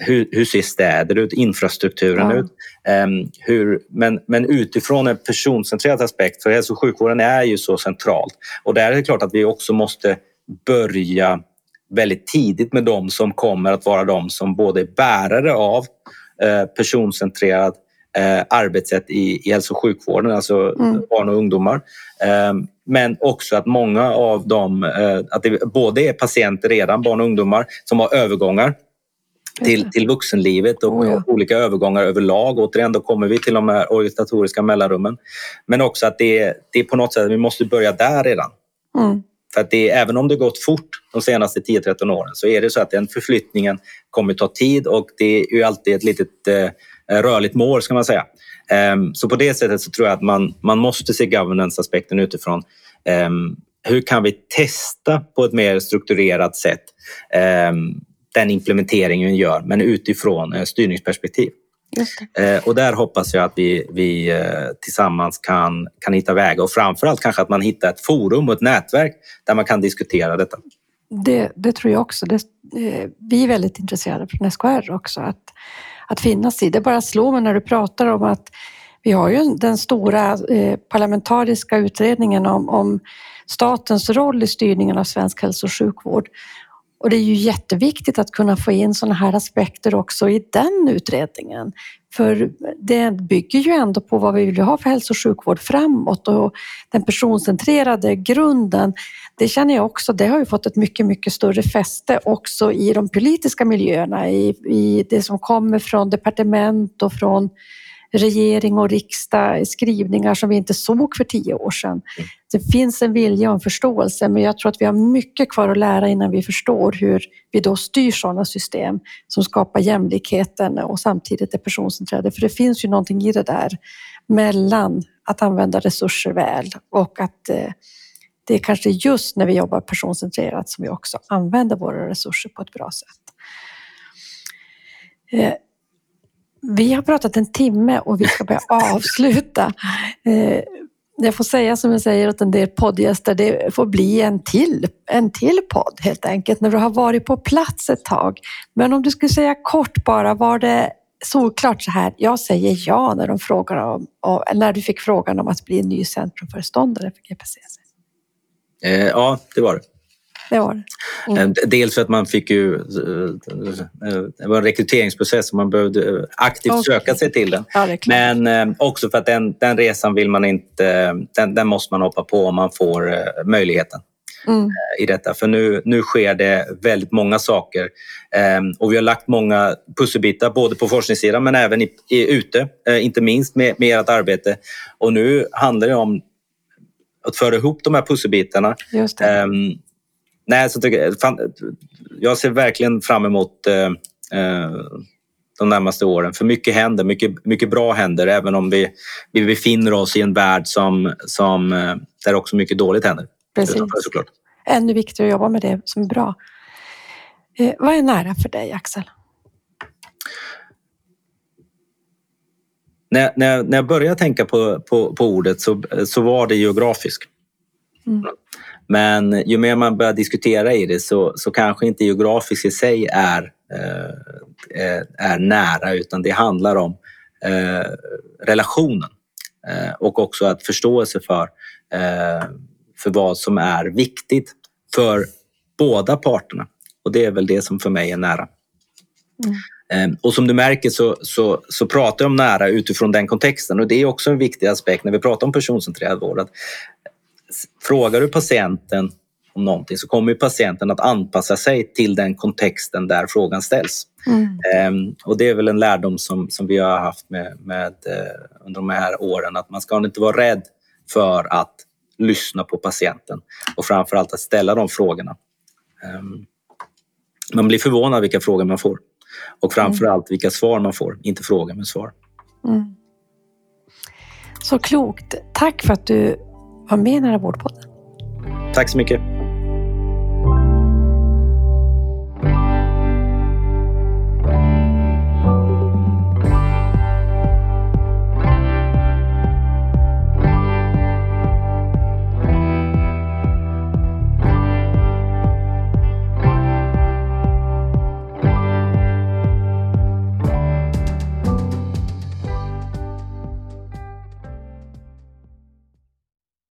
hur, hur ser städer ut? Infrastrukturen ja. ut? Ehm, hur, men, men utifrån en personcentrerad aspekt, för hälso och sjukvården är ju så centralt. Och där är det klart att vi också måste börja väldigt tidigt med de som kommer att vara de som både är bärare av personcentrerad arbetssätt i, i hälso och sjukvården, alltså mm. barn och ungdomar. Men också att många av dem, eh, att det både är patienter redan, barn och ungdomar, som har övergångar till, till vuxenlivet och, oh ja. olika övergångar överlag. Återigen, då kommer vi till de här organisatoriska mellanrummen. Men också att det, det är på något sätt, vi måste börja där redan. Mm. För att det, även om det gått fort de senaste 10-13 åren så är det så att den förflyttningen kommer ta tid och det är ju alltid ett litet eh, rörligt mål ska man säga. Um, så på det sättet så tror jag att man, man måste se governance-aspekten utifrån um, hur kan vi testa på ett mer strukturerat sätt um, den implementeringen vi gör, men utifrån uh, styrningsperspektiv. Och där hoppas jag att vi, vi uh, tillsammans kan, kan hitta vägar och framförallt kanske att man hittar ett forum och ett nätverk där man kan diskutera detta. Det, det tror jag också. Det, eh, vi är väldigt intresserade från SKR också att att finnas i. Det bara slår mig när du pratar om att vi har ju den stora eh, parlamentariska utredningen om, om statens roll i styrningen av svensk hälso och sjukvård. Och det är ju jätteviktigt att kunna få in sådana här aspekter också i den utredningen. För det bygger ju ändå på vad vi vill ha för hälso och sjukvård framåt och den personcentrerade grunden, det känner jag också, det har ju fått ett mycket, mycket större fäste också i de politiska miljöerna, i, i det som kommer från departement och från regering och riksdag, skrivningar som vi inte såg för tio år sedan. Det finns en vilja och en förståelse, men jag tror att vi har mycket kvar att lära innan vi förstår hur vi då styr sådana system som skapar jämlikheten och samtidigt är personcentrerade. För det finns ju någonting i det där mellan att använda resurser väl och att eh, det är kanske just när vi jobbar personcentrerat som vi också använder våra resurser på ett bra sätt. Eh, vi har pratat en timme och vi ska börja avsluta. Eh, jag får säga som jag säger åt en del poddgäster, det får bli en till, en till podd helt enkelt när du har varit på plats ett tag. Men om du skulle säga kort bara, var det solklart så här, jag säger ja när, de frågar om, när du fick frågan om att bli ny centrumföreståndare för GPCC? Eh, ja, det var det. Det var det. Mm. Dels för att man fick ju... Eh, det var en rekryteringsprocess och man behövde aktivt okay. söka sig till den. Ja, Men också för att den, den resan vill man inte... Den, den, måste man hoppa på om man får möjligheten. Mm. i detta. För nu, nu sker det väldigt många saker och vi har lagt många pusselbitar både på forskningssidan men även i, i, ute, inte minst med, med ert arbete. Och nu handlar det om att föra ihop de här pusselbitarna. Nej, så tycker jag, fan, jag ser verkligen fram emot uh, de närmaste åren. För mycket händer, mycket, mycket bra händer även om vi, vi befinner oss i en värld som, som, uh, där också mycket dåligt händer. Precis. Såklart. Ännu viktigare att jobba med det som är bra. Uh, vad är nära för dig, Axel? när, när, när jag började tänka på, på, på ordet så, så var det geografisk. Mm. Men ju mer man börjar diskutera i det så, så kanske inte geografisk i sig är, eh, är nära utan det handlar om eh, relationen eh, och också att förståelse för, eh, för vad som är viktigt för båda parterna. Och det är väl det som för mig är nära. Mm. Och som du märker så, så, så pratar jag om nära utifrån den kontexten och det är också en viktig aspekt när vi pratar om personcentrerad vård. Frågar du patienten om någonting så kommer patienten att anpassa sig till den kontexten där frågan ställs. Mm. Um, och det är väl en lärdom som, som vi har haft med, med, uh, under de här åren att man ska inte vara rädd för att lyssna på patienten och framförallt att ställa de frågorna. Um, man blir förvånad vilka frågor man får. Och framför mm. vilka svar man får. Inte frågor, men svar. Mm. Så klokt. Tack för att du var med i den här vårdpodden. Tack så mycket.